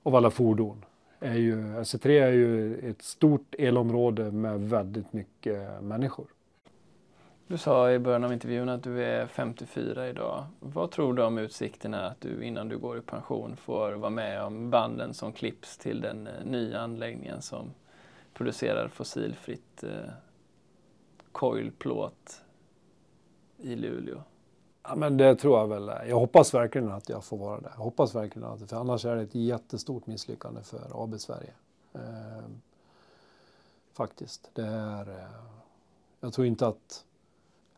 av alla fordon. Är ju, SE3 är ju ett stort elområde med väldigt mycket människor. Du sa i början av intervjun att du är 54 idag. Vad tror du om utsikterna att du innan du går i pension får vara med om banden som klipps till den eh, nya anläggningen som producerar fossilfritt eh, coilplåt i Luleå? Ja, men det tror jag väl. Jag hoppas verkligen att jag får vara där. Jag hoppas verkligen att för annars är det ett jättestort misslyckande för AB Sverige. Eh, faktiskt. Det är, eh, jag tror inte att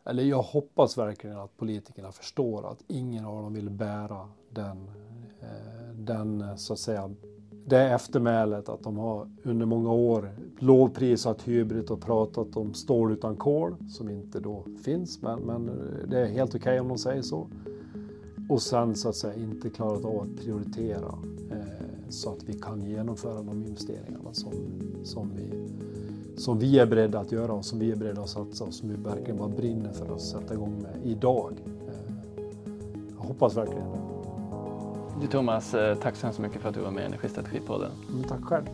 eller jag hoppas verkligen att politikerna förstår att ingen av dem vill bära den, eh, den så att säga, det eftermälet att de har under många år lovprisat Hybrid och pratat om stål utan kol som inte då finns. Men, men det är helt okej okay om de säger så. Och sen så att säga inte klarat av att prioritera eh, så att vi kan genomföra de investeringarna som, som vi som vi är beredda att göra och som vi är beredda att satsa och som vi verkligen bara brinner för att sätta igång med idag. Eh, jag hoppas verkligen det. Du Thomas, eh, tack så hemskt mycket för att du var med i Energistrategipodden. Mm, tack själv.